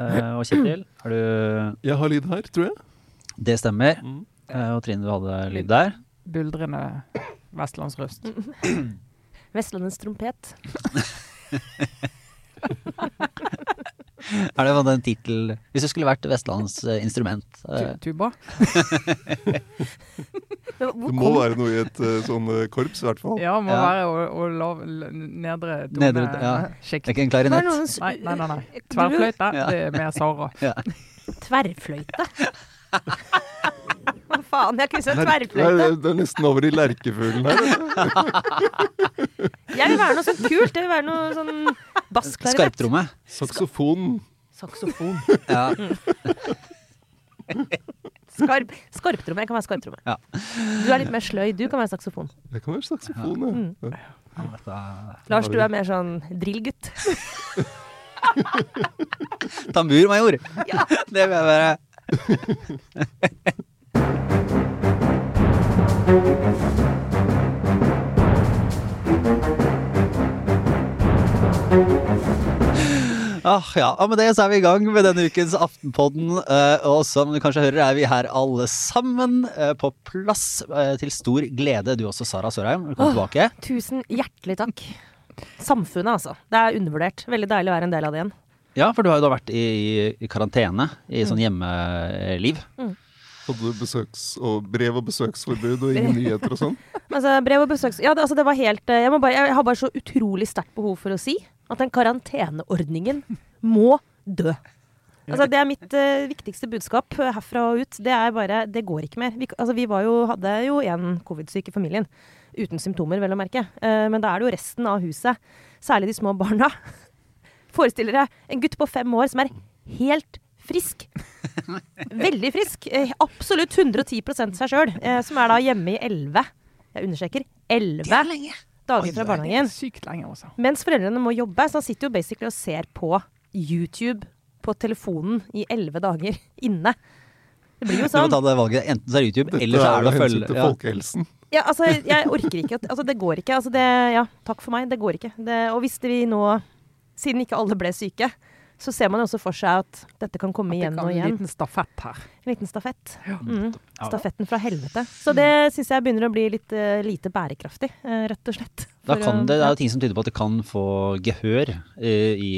Eh, og Kjetil, har du Jeg har lyd her, tror jeg. Det stemmer. Mm. Eh, og Trine, du hadde lyd der. Buldrende vestlandsrøst. Vestlandets trompet. Er det en titel? tittel Hvis det skulle vært Vestlands eh, instrument eh, Tuba. Det må være noe i et eh, sånn korps, i hvert fall. Ja, må Ja. være å, å lav, nedre tone Nedre, ja. Det er ikke en klarinett. noen Nei, nei, nei. nei. Tverrfløyte, Ja. det er mer Sara. Ja. Tverrfløyte? Hva faen, jeg kunne sett tverrfløyte. det, er nesten over i lerkefuglen her. Jeg vil være noe sånn kult. Jeg vil være noe sånn bassklarinett. Skarptromme. Saksofon. Saksofon. Ja. Skarp, skarptromme. Jeg kan være skarptromme. Ja. Du er litt mer sløy. Du kan være saksofon. Det kan være saksofon, ja. Mm. Lars, du er mer sånn drillgutt. Tamburmajor. Ja. Det vil jeg være. Ah, ja. Og med det så er vi i gang med denne ukens Aftenpodden. eh, og som du kanskje hører, er vi her alle sammen eh, på plass eh, til stor glede. Du også, Sara Sørheim. Velkommen oh, tilbake. Tusen hjertelig takk. Samfunnet, altså. Det er undervurdert. Veldig deilig å være en del av det igjen. Ja, for du har jo da vært i, i karantene, i sånn hjemmeliv. Hadde du besøks- og brev- og besøksforbud og ingen nyheter og sånn? Altså, brev og besøks... Ja, det, altså, det var helt jeg, må bare, jeg har bare så utrolig sterkt behov for å si at den karanteneordningen må dø. Altså, det er mitt uh, viktigste budskap eh, herfra og ut. Det er bare Det går ikke mer. Vi, altså, vi jo, hadde jo en covid-syk i familien. Uten symptomer, vel å merke. Uh, men da er det jo resten av huset, særlig de små barna. Forestiller deg en gutt på fem år som er helt frisk. Veldig frisk. Absolutt 110 seg sjøl. Som er da hjemme i elleve Jeg understreker elleve dager fra barnehagen. Sykt lenge, også. Mens foreldrene må jobbe, så han sitter jo basically og ser på YouTube på telefonen i elleve dager inne. Det blir jo Du må sånn. ta det valget. Enten så er det YouTube, Dette eller så er det å følge til ja. folkehelsen. Ja, altså, jeg orker ikke. Altså, det går ikke. Altså, det, ja, takk for meg. Det går ikke. Det, og hvis vi nå, siden ikke alle ble syke, så ser man jo også for seg at dette kan komme igjen kan og en liten stafett her. En liten stafett. Ja. Mm. Stafetten fra helvete. Så det syns jeg begynner å bli litt uh, lite bærekraftig, uh, rett og slett. Da kan det, det er jo ting som tyder på at det kan få gehør i, i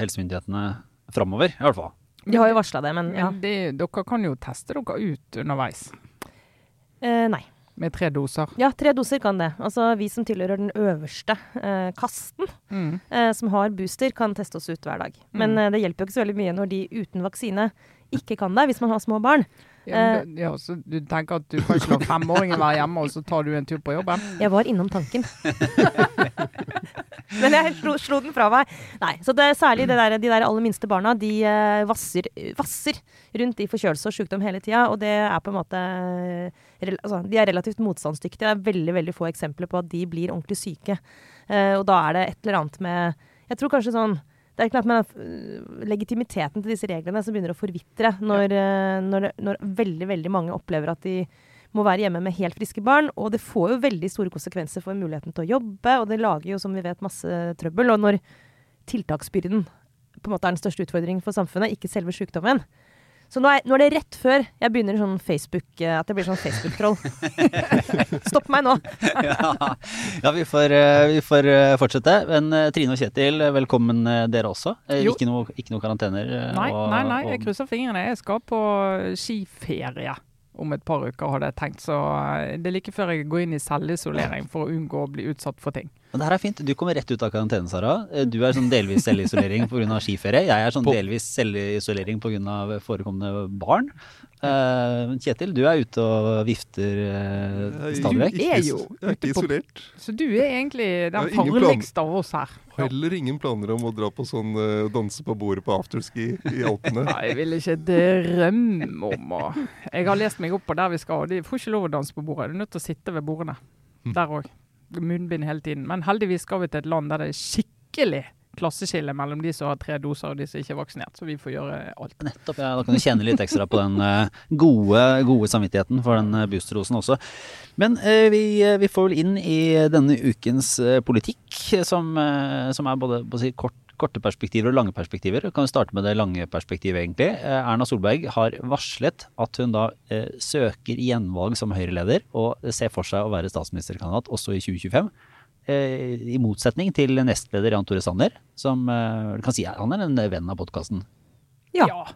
helsemyndighetene framover, i hvert fall. De har jo varsla det, men ja. Men det, dere kan jo teste dere ut underveis. Eh, nei. Med tre doser. Ja, tre doser kan det. Altså vi som tilhører den øverste eh, kasten, Mm. eh, som har booster, kan teste oss ut hver dag. Men Mm. eh, det hjelper jo ikke så veldig mye når de uten vaksine ikke kan det, hvis man har små barn. Ja, men ja, så du tenker at du kan ikke la femåringen være hjemme, og så tar du en tur på jobben? Jeg var innom tanken. Men jeg slo, slo den fra meg. Nei, så det særlig det der, de der aller minste barna, de eh, vasser, vasser rundt i forkjølelse og sykdom hele tida, og det er på en måte eh, altså, De er relativt motstandsdyktige. Det er veldig, veldig få eksempler på at de blir ordentlig syke. Eh, og da er det et eller annet med Jeg tror kanskje sånn det er klart med legitimiteten til disse reglene som begynner å forvitre når, når, når veldig veldig mange opplever at de må være hjemme med helt friske barn. Og det får jo veldig store konsekvenser for muligheten til å jobbe, og det lager jo, som vi vet, masse trøbbel. Og når tiltaksbyrden på en måte er den største utfordringen for samfunnet, ikke selve sykdommen. Så nå er, nå er det rett før jeg begynner sånn Facebook, øh, at jeg blir sånn Facebook-troll. Stopp meg nå! ja, ja vi, får, eh, vi får eh, fortsette. Men eh, Trine og Kjetil, velkommen eh, dere også. Eh, Jo. Ikke noen ikke noe karantener. eh, Nei, og- nei, nei, jeg krysser fingrene. Jeg skal på skiferie om et par uker, hadde jeg tenkt. Så eh, det er like før jeg går inn i selvisolering for å unngå å bli utsatt for ting. Men det her er fint. Du kommer rett ut av karantene, Sara. Eh, Du er sånn delvis selvisolering pga. skiferie. Jeg er sånn delvis selvisolering pga. forekommende barn. Eh, Kjetil, du er ute og vifter uh, stadig Jeg vekk. er jo Jeg er ikke ute på- isolert. Så du er egentlig den farligste av oss her. Heller ingen planer om å dra på sånn uh, danse på bordet på afterski i Alpene. Nei, jeg vil ikke drømme om å Jeg har lest meg opp på der vi skal, og de får ikke lov å danse på bordet. Du er nødt til å sitte ved bordene. Hm. Der òg. Munnbind hele tiden. Men heldigvis skal vi til et land der det er skikkelig klasseskille mellom de som har tre doser og de som ikke er vaksinert. Så vi får gjøre alt. Nettopp, ja. Da kan du kjenne litt ekstra på den eh, gode, gode samvittigheten for den uh, boosterdosen også. Men eh, vi, eh, vi får vel inn i denne ukens eh, politikk, som, eh, som er både på å si, kort, korte perspektiver og lange perspektiver. Vi kan jo starte med det lange perspektivet, egentlig. Eh, Erna Solberg har varslet at hun da eh, søker gjenvalg som Høyre-leder, og ser for seg å være statsministerkandidat også i 2025. Eh, I motsetning til nestleder Jan Tore Sanner, som eh, kan si han er en venn av podkasten. Ja. Ja,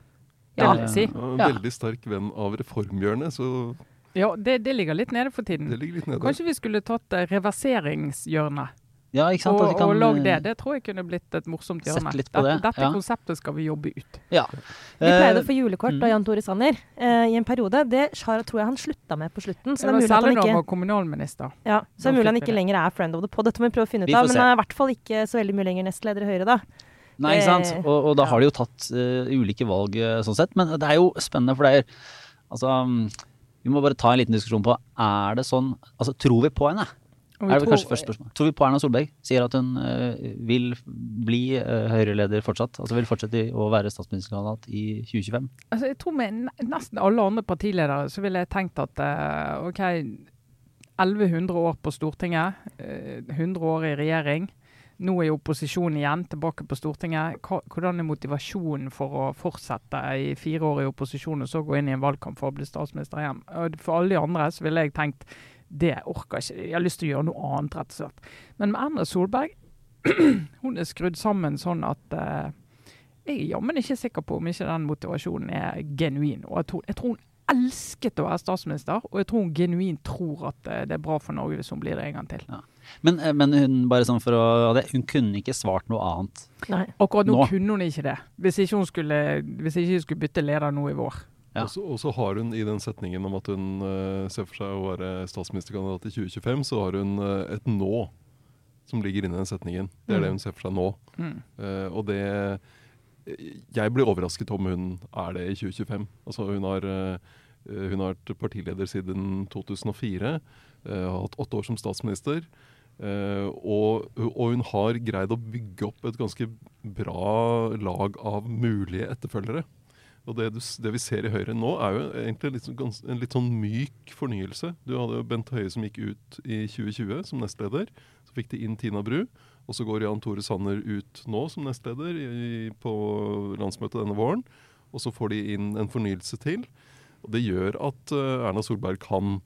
det vil jeg si. Ja. Veldig sterk venn av reformhjørnet, så Ja, det, det ligger litt nede for tiden. det ligger litt nede. Kanskje vi skulle tatt eh, reverseringshjørnet Ja, ikke sant? og, At de kan, og lag det. eh, Det tror jeg kunne blitt et morsomt Sett litt på dette det, dette ja. konseptet skal vi jobbe ut. Ja. Vi pleide å Eh, få julekort mm. av Jan Tore Sanner eh, i en periode. Det tror jeg han slutta med på slutten. Så Det det er var særlig han da han var kommunalminister. ja, så det er mulig han ikke det. lenger er friend of the pod. Dette må vi prøve å finne ut av. Men han er i hvert fall ikke så veldig mye lenger nestleder i Høyre, da. Nei, ikke sant. Og, og da har de jo tatt uh, ulike valg uh, sånn sett. Men det er jo spennende, for det er Altså, um, vi må bare ta en liten diskusjon på Er det sånn Altså, tror vi på henne? Er det kanskje første spørsmål. Tror vi på Erna Solberg? Sier at hun eh, vil bli uh, Høyre-leder fortsatt? Altså vil fortsette å være statsministerkandidat i 2025? Altså, jeg tror med nesten alle andre partiledere så ville jeg tenkt at eh, OK, 1100 år på Stortinget, eh, 100 år i regjering. Nå er opposisjon igjen, tilbake på Stortinget. Hvordan er motivasjonen for å fortsette i fire år i opposisjon og så gå inn i en valgkamp for å bli statsminister igjen? For alle de andre så ville jeg tenkt det orker jeg ikke. Jeg har lyst til å gjøre noe annet, rett og slett. Men med Erna Solberg, hun er skrudd sammen sånn at uh, jeg er jammen ikke sikker på om ikke den motivasjonen er genuin. Og jeg tror, jeg tror hun elsket å være statsminister, og jeg tror hun genuint tror at eh, det er bra for Norge hvis hun blir det en gang til. Men, eh, men hun bare sånn for å ha det, hun kunne ikke svart noe annet. Nei. Akkurat nå, Nå. kunne hun ikke det, hvis ikke hun skulle, hvis ikke hun skulle bytte leder nå i vår. Ja. Og så- har hun i den setningen om at hun uh, ser for seg å være statsministerkandidat i 2025, så har hun uh, et nå som ligger inni den setningen. Det er det hun ser for seg nå. Mm. Uh, og det Jeg blir overrasket om hun er det i 2025. Altså hun har hun har vært partileder siden 2004, eh, har hatt åtte år som statsminister. Uh, og, og hun har greid å bygge opp et ganske bra lag av mulige etterfølgere. Og det, du, det vi ser i Høyre nå, er jo egentlig litt, sånn en litt sånn myk fornyelse. Du hadde jo Bent Høie som gikk ut i 2020 som nestleder. Så fikk de inn Tina Bru. Og så går Jan Tore Sanner ut nå som nestleder i, på landsmøtet denne våren. Og så får de inn en fornyelse til. Og det gjør at eh, Erna Solberg kan,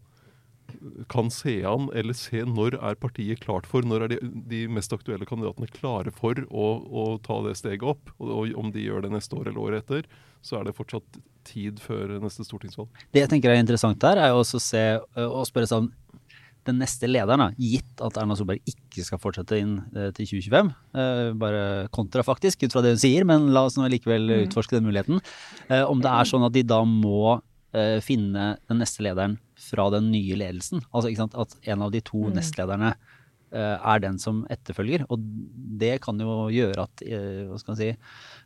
kan se an, eller se når er partiet klart for, når er de, de mest aktuelle kandidatene klare for å, å ta det steget opp. Og, og om de gjør det neste år eller året etter, så er det fortsatt tid før neste stortingsvalg. Det jeg tenker er interessant der, er jo også å se og spørre sånn den neste lederen, da, gitt at Erna Solberg ikke skal fortsette inn eh, til 2025, eh, bare kontrafaktisk ut fra det hun sier, men la oss nå likevel Mm. utforske den muligheten, eh, om det er sånn at de da må eh, finne den neste lederen fra den nye ledelsen. Altså ikke sant, at en av de to Mm. nestlederne uh, er den som etterfølger. Og det kan jo gjøre at uh, hva skal man si,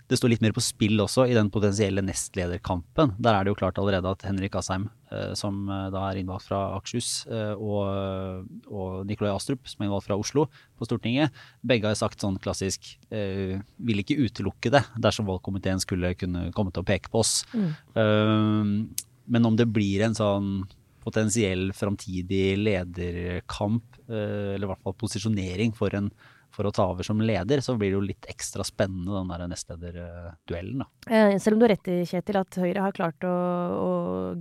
det står litt mer på spill også i den potensielle nestlederkampen. Der er det jo klart allerede at Henrik Asheim, som da er innvalgt fra Akershus, og, og Nikolai Astrup, som er innvalgt fra Oslo på Stortinget, begge har sagt sånn klassisk vil ikke utelukke det dersom valgkomiteen skulle kunne komme til å peke på oss. Mm. Men om det blir en sånn potensiell framtidig lederkamp, eh, eller i hvert fall posisjonering for, en, for å ta over som leder, så blir det jo litt ekstra spennende den der nestlederduellen, da. Eh, selv om du har rett i, Kjetil, at Høyre har klart å, å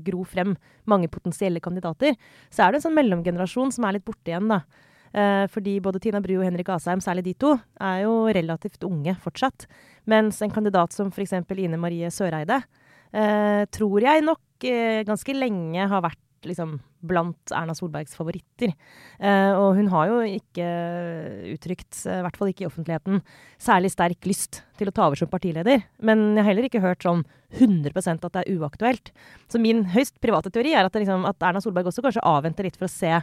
gro frem mange potensielle kandidater, så er det en sånn mellomgenerasjon som er litt borte igjen, da. Eh, fordi både Tina Bru og Henrik Asheim, særlig de to, er jo relativt unge fortsatt. Mens en kandidat som f.eks. Ine Marie Søreide, tror jeg nok ganske lenge har vært liksom blant Erna Solbergs favoritter. Eh, og hun har jo ikke uttrykt, eh, i hvert fall ikke i offentligheten, særlig sterk lyst til å ta over som partileder. Men jeg har heller ikke hørt sånn 100% at det er uaktuelt. Så min høyst private teori er at, liksom, at Erna Solberg også kanskje avventer litt for å se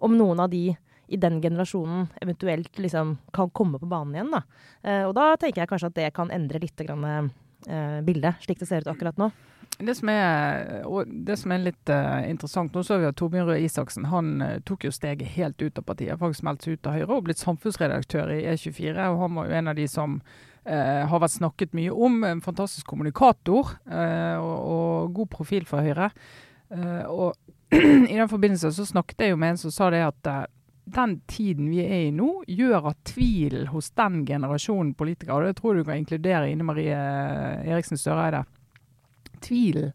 om noen av de i den generasjonen eventuelt liksom kan komme på banen igjen. Da. Eh, og da tenker jeg kanskje at det kan endre litt grann, eh, bildet, slik det ser ut akkurat nå. Det som er, det som er litt uh, interessant, nå så vi at Torbjørn Røe Isaksen han uh, tok jo steget helt ut av partiet. Faktisk meldt seg ut av Høyre og blitt samfunnsredaktør i E24. og Han var jo en av de som uh, har vært snakket mye om. En fantastisk kommunikator og, og god profil for Høyre. Og i den forbindelse så snakket jeg jo med en som sa det at den tiden vi er i nå, gjør at tvilen hos den generasjonen politikere, og det tror du kan inkludere Ine Marie Eriksen Søreide, tvilen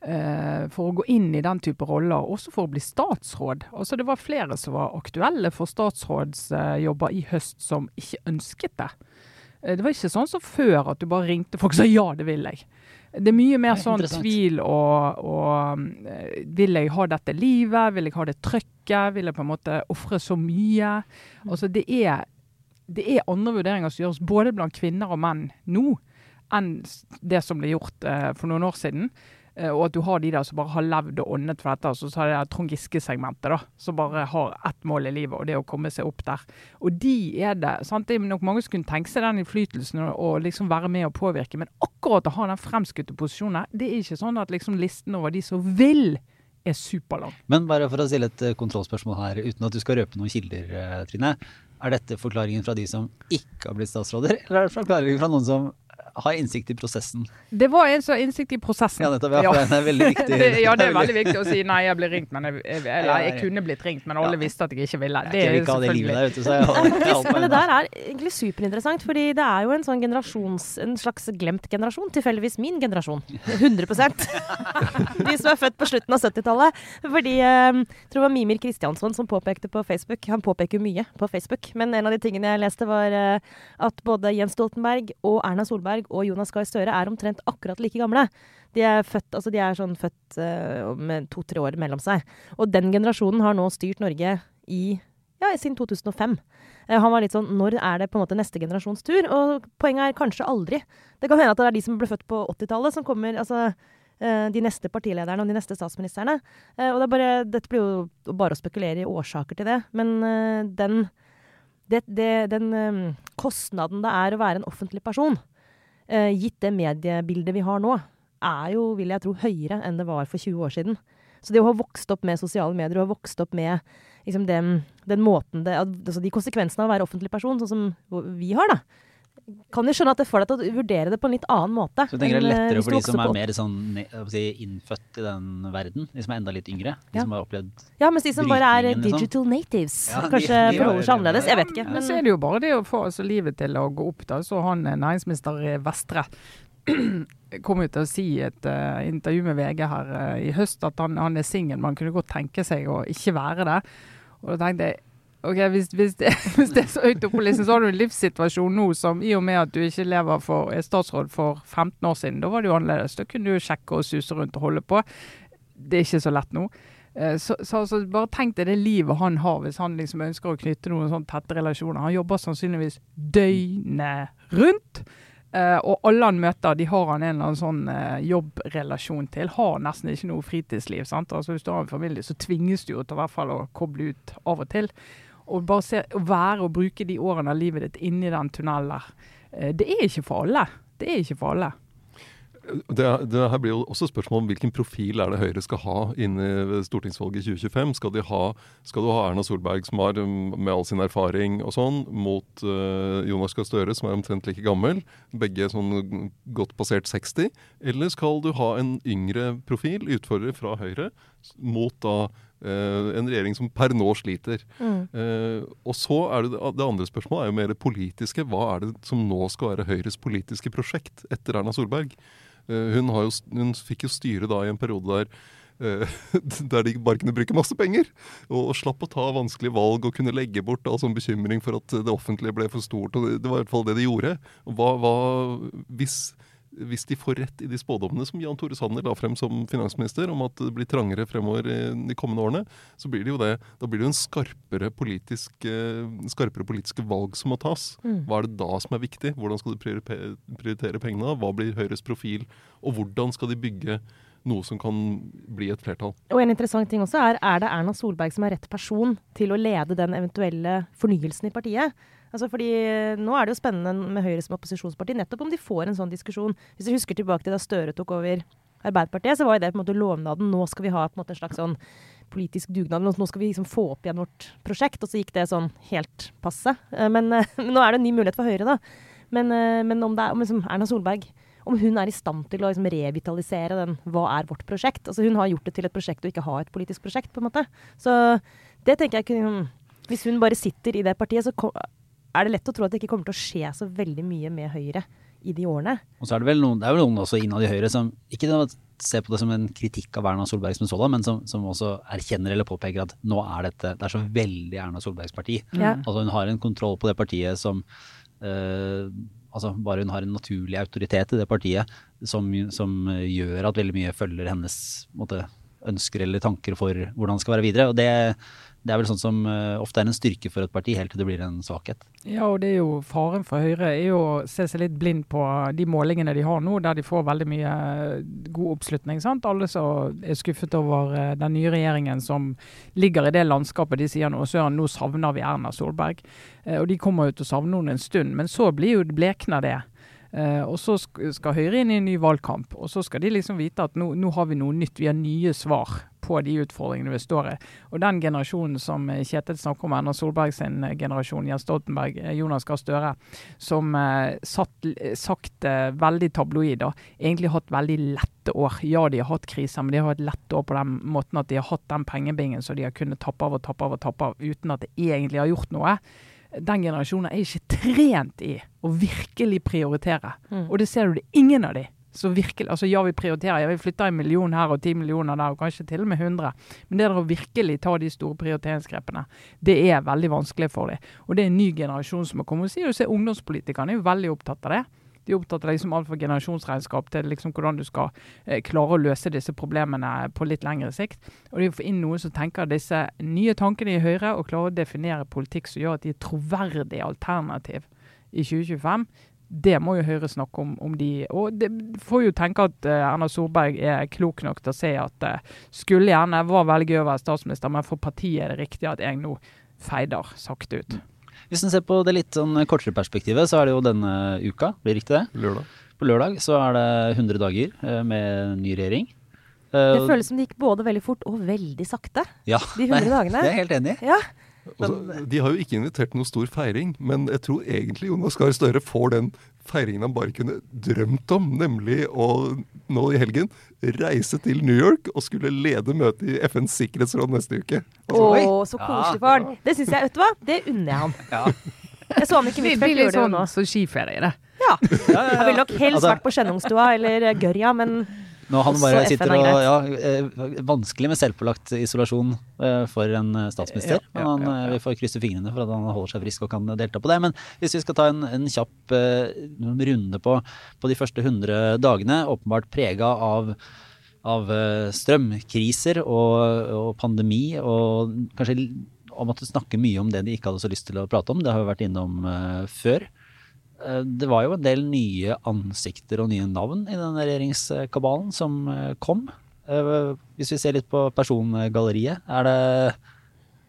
eh, for å gå inn i den type roller, også for å bli statsråd. Altså Det var flere som var aktuelle for statsrådsjobber i høst som ikke ønsket det. Eh, det var ikke sånn som før, at du bare ringte folk og sa ja, det vil jeg. Det er mye mer sånn tvil og, og, eh, Vil jeg ha dette livet? Vil jeg ha det trøkket? Vil jeg på en måte ofre så mye? Mm. Altså det er, det er andre vurderinger som gjøres både blant kvinner og menn nå enn det som ble gjort eh, for noen år siden. Eh, og at du har de der som bare har levd og åndet for dette. Og så har det Trond Giske-segmentet, da, som bare har ett mål i livet, og det er å komme seg opp der. Og de er det. sant? Det er nok mange som kunne tenke seg den innflytelsen og, og liksom være med og påvirke. Men akkurat å ha den fremskutte posisjonen, det er ikke sånn at liksom listen over de som vil, er superlang. Men bare for å stille et eh, kontrollspørsmål her, uten at du skal røpe noen kilder, eh, Trine. Er dette forklaringen fra de som ikke har blitt statsråder, eller er det forklaringen fra noen som har innsikt i prosessen. Det var en som har innsikt i prosessen. Ja, nettopp. Ja, det er veldig viktig. ja, det er veldig viktig å si nei, jeg ble ringt, men jeg, jeg, eller, jeg kunne blitt ringt, men alle visste at jeg ikke ville. Det er ikke det livet der ute, så jeg, Men det der er egentlig superinteressant, fordi det er jo en sånn generasjons, en slags glemt generasjon. Tilfeldigvis min generasjon. 100 De som er født på slutten av 70-tallet. Fordi jeg tror det var Mimir Kristiansson som påpekte på Facebook Han påpeker mye på Facebook, men en av de tingene jeg leste, var at både Jens Stoltenberg og Erna Solberg og Jonas Gahr Støre er omtrent akkurat like gamle. De er, født, altså de er sånn født uh, med to-tre år mellom seg. Og den generasjonen har nå styrt Norge i ja, siden 2005. Uh, han var litt sånn Når er det på en måte neste generasjons tur? Og poenget er kanskje aldri. Det kan hende at det er de som ble født på 80-tallet, som kommer altså uh, de neste partilederne og de neste statsministrene. og det bare, dette blir jo bare å spekulere i årsaker til det. Men den, det, det, den kostnaden det er å være en offentlig person, eh, gitt det mediebildet vi har nå, er jo, vil jeg tro, høyere enn det var for 20 år siden. Så det å ha vokst opp med sosiale medier, og ha vokst opp med liksom, den, den, måten det, altså de konsekvensene av å være offentlig person, sånn som vi har, da, kan jo skjønne at det får deg til å vurdere det på en litt annen måte. Så du tenker det er lettere for de som er mer sånn, si, innfødt i den verden? De som er enda litt yngre? De ja. som har opplevd Ja, mens de som bare er liksom. digital sånn. natives, ja, kanskje forholder seg annerledes. Jeg vet ikke. Men så er det jo bare det å få altså, livet til å gå opp, da. Så han eh, næringsminister Vestre kom ut til å si i et uh, intervju med VG her uh, i høst at han, han er singel. Man kunne godt tenke seg å ikke være det. Og da tenkte jeg Ok, hvis, hvis, det, hvis, det, er så høyt oppe på listen, så har du en livssituasjon nå som i og med at du ikke lever for, er statsråd for 15 år siden, da var det jo annerledes. Da kunne du sjekke og suse rundt og holde på. Det er ikke så lett nå. Så, så, så altså, bare tenk deg det livet han har hvis han liksom ønsker å knytte noen sånn tette relasjoner. Han jobber sannsynligvis døgnet rundt. Uh, og alle han møter, de har han en eller annen sånn uh, jobbrelasjon til. Har nesten ikke noe fritidsliv. sant? Altså Hvis du har en familie, så tvinges du jo til hvert fall å koble ut av og til og bare se, å være og bruke de årene av livet ditt inni den tunnelen eh, det er ikke for alle. Det er ikke for alle. Det, det, her blir jo også spørsmål om hvilken profil er det Høyre skal ha inne stortingsvalget i 2025. Skal, ha, skal, du ha Erna Solberg, som har um, med all sin erfaring og sånn, mot uh, Jonas Gahr Støre, som er omtrent like gammel, begge sånn godt passert 60? Eller skal du ha en yngre profil, utfordrer fra Høyre, mot da Uh, en regjering som per nå sliter. Mm. Uh, og så er det, det andre spørsmålet er jo mer det politiske. Hva er det som nå skal være Høyres politiske prosjekt etter Erna Solberg? Uh, hun, jo, hun, fikk jo styre da i en periode der der de bare kunne bruke masse penger. Og, og, slapp å ta vanskelige valg og kunne legge bort all sånn bekymring for at det offentlige ble for stort. og Det, det var i hvert fall det de gjorde. Hva, hva hvis hvis de får rett i de spådommene som Jan Tore Sanner la frem som finansminister, om at det blir trangere fremover de kommende årene, så blir det jo det. Da blir det jo en skarpere, politisk, eh, skarpere politiske valg som må tas. Mm. Hva er det da som er viktig? Hvordan skal du prioritere pengene? Hva blir Høyres profil? Og hvordan skal de bygge noe som kan bli et flertall. Og en interessant ting også er, er det Erna Solberg som er rett person til å lede den eventuelle fornyelsen i partiet? Altså fordi Nå er det jo spennende med Høyre som opposisjonsparti, nettopp om de får en sånn diskusjon. Hvis du husker tilbake til da Støre tok over Arbeiderpartiet, så var jo det på en måte lovnaden. Nå skal vi ha en en slags sånn politisk dugnad. Nå skal vi liksom få opp igjen vårt prosjekt. Og så gikk det sånn helt passe. Eh, men, men nå er det en ny mulighet for Høyre, da. Men, eh, men om det er om liksom Erna Solberg om hun er i stand til å liksom revitalisere den 'hva er vårt prosjekt'? Altså Hun har gjort det til et prosjekt og ikke ha et politisk prosjekt, på en måte. Så det tenker jeg kunne Hvis hun bare sitter i det partiet, så er det lett å tro at det ikke kommer til å skje så veldig mye med Høyre i de årene. Og så er det vel noen, det er vel noen også innad i Høyre som ikke ser på det som en kritikk av Erna Solberg som sådan, men som, som også erkjenner eller påpeker at nå er dette det er så veldig Erna Solbergs parti. Ja. Altså hun har en kontroll på det partiet som øh, altså Bare hun har en naturlig autoritet i det partiet som, som gjør at veldig mye følger hennes måte, ønsker eller tanker for hvordan det skal være videre. Og det, det er vel sånn som eh, ofte er en styrke for et parti, helt til det blir en svakhet. Ja, og det er jo faren for Høyre er jo å se seg litt blind på de målingene de har nå, der de får veldig mye eh, god oppslutning. sant? Alle som er skuffet over eh, den nye regjeringen som ligger i det landskapet. De sier nå søren, nå savner vi Erna Solberg. Og de kommer jo til å savne henne en stund, men så blir jo blekner det. Uh, og så skal Høyre inn i en ny valgkamp, og så skal de liksom vite at nå, nå har vi noe nytt. Vi har nye svar på de utfordringene vi står i. Og den generasjonen som eh, Kjetil snakker om, Erna Solberg sin eh, generasjon, Jens Stoltenberg, eh, Jonas Gahr Støre, som satt, sagt veldig tabloid, da, egentlig hatt veldig lette år. Ja, de har hatt kriser, men de har hatt lette år på den måten at de har hatt den pengebingen så de har kunnet tappe av og tappe av og tappe av uten at det egentlig har gjort noe. Den generasjonen er ikke trent i å virkelig prioritere. Mm. Og det ser du, det ingen av de. Så virkelig, altså Ja, vi prioriterer. Ja, vi flytter en million her og ti millioner der, og kanskje til og med 100. Men det der å virkelig ta de store prioriteringsgrepene, det er veldig vanskelig for dem. Og det er en ny generasjon som har kommet. Og sier du ser Ungdomspolitikerne er jo veldig opptatt av det. De er opptatt av liksom alt fra generasjonsregnskap til liksom hvordan du skal eh, klare å løse disse problemene på litt lengre sikt. Og det å få inn noen som tenker disse nye tankene i Høyre, og klarer å definere politikk som gjør at de er troverdige alternativ i 2025, det må jo Høyre snakke om, om de Og det får jo tenke at eh, Erna Solberg er klok nok til å se at uh, skulle gjerne var veldig gøy å være statsminister, men for partiet er det riktig at jeg nå feider sakte ut. Hvis en ser på det litt sånn kortere perspektivet, så er det jo denne uka, blir det riktig det? Lørdag. På lørdag så er det 100 dager eh, med ny regjering. Det Eh, føles som det gikk både veldig fort og veldig sakte, ja, de 100 dagene. Det er jeg helt enig i. Ja. Og så- de har jo ikke invitert til noen stor feiring, men jeg tror egentlig Jonas Gahr Støre får den feiringen han bare kunne drømt om, nemlig å nå i helgen reise til New York og skulle lede møtet i FNs sikkerhetsråd neste uke. Å, Oi. så koselig for han. Det syns jeg, vet du hva, det unner jeg han. Ja. Jeg så han ikke mitt før litt gjøre det sånn nå. så skiferie, det. Ja. Ja, ja, Jeg ja. ville nok helst Altså- vært på Skjennungstua eller Gørja, men Nå han bare sitter er og ja, eh, Vanskelig med selvpålagt isolasjon eh, for en eh, statsminister. Ja, ja, Men vi får krysse fingrene for at han holder seg frisk og kan delta på det. Men hvis vi skal ta en, en kjapp runde på, på de første 100 dagene, åpenbart prega av av strømkriser og, og pandemi, og kanskje å måtte snakke mye om det de ikke hadde så lyst til å prate om. Det har vi vært innom uh, før. Eh, Det var jo en del nye ansikter og nye navn i den regjeringskabalen som eh, kom. Eh, Hvis vi ser litt på persongalleriet, er det,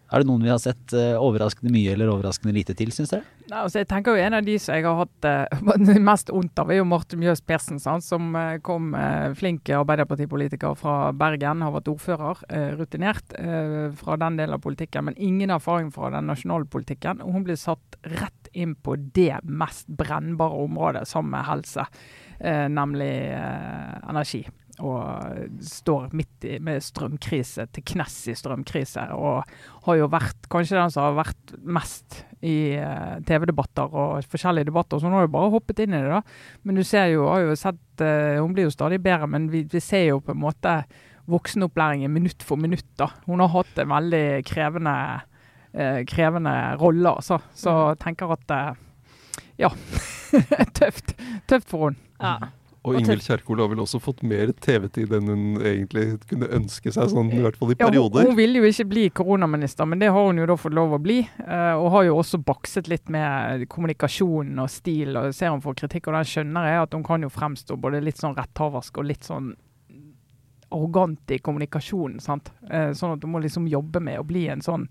er det noen vi har sett overraskende mye eller overraskende lite til, syns dere? Nei, altså jeg tenker jo En av de som jeg har hatt eh, mest vondt av, er jo Marte Mjøs Persen, sant, som kom eh, flink Arbeiderpartipolitiker fra Bergen. Har vært ordfører, rutinert fra den delen av politikken, men ingen erfaring fra den nasjonale politikken. Hun ble satt rett inn på det mest brennbare området som er helse, eh, nemlig eh, energi. Og står midt i, med strømkrise, til knes i strømkrise. Og har jo vært kanskje den som har vært mest i eh, TV-debatter og forskjellige debatter. Så hun har jo bare hoppet inn i det, da. Men du ser jo, har jo sett Hun blir jo stadig bedre, men vi, vi ser jo på en måte voksenopplæringen minutt for minutt. da. Hun har hatt en veldig krevende, krevende rolle, altså. Så jeg tenker at eh, ja. tøft. Tøft for henne. ja. Og Ingvild Kjerkol har vel også fått mer TV-tid enn hun egentlig kunne ønske seg, sånn i hvert fall i Ja, hun, perioder. hun ville jo ikke bli koronaminister, men det har hun jo da fått lov å bli. eh, og har jo også bakset litt med kommunikasjon og stil, og ser hun får kritikk. Og den skjønner jeg at hun kan jo fremstå både litt sånn retthaversk og litt sånn arrogant i kommunikasjonen. sant? Eh, sånn at hun må liksom jobbe med å bli en sånn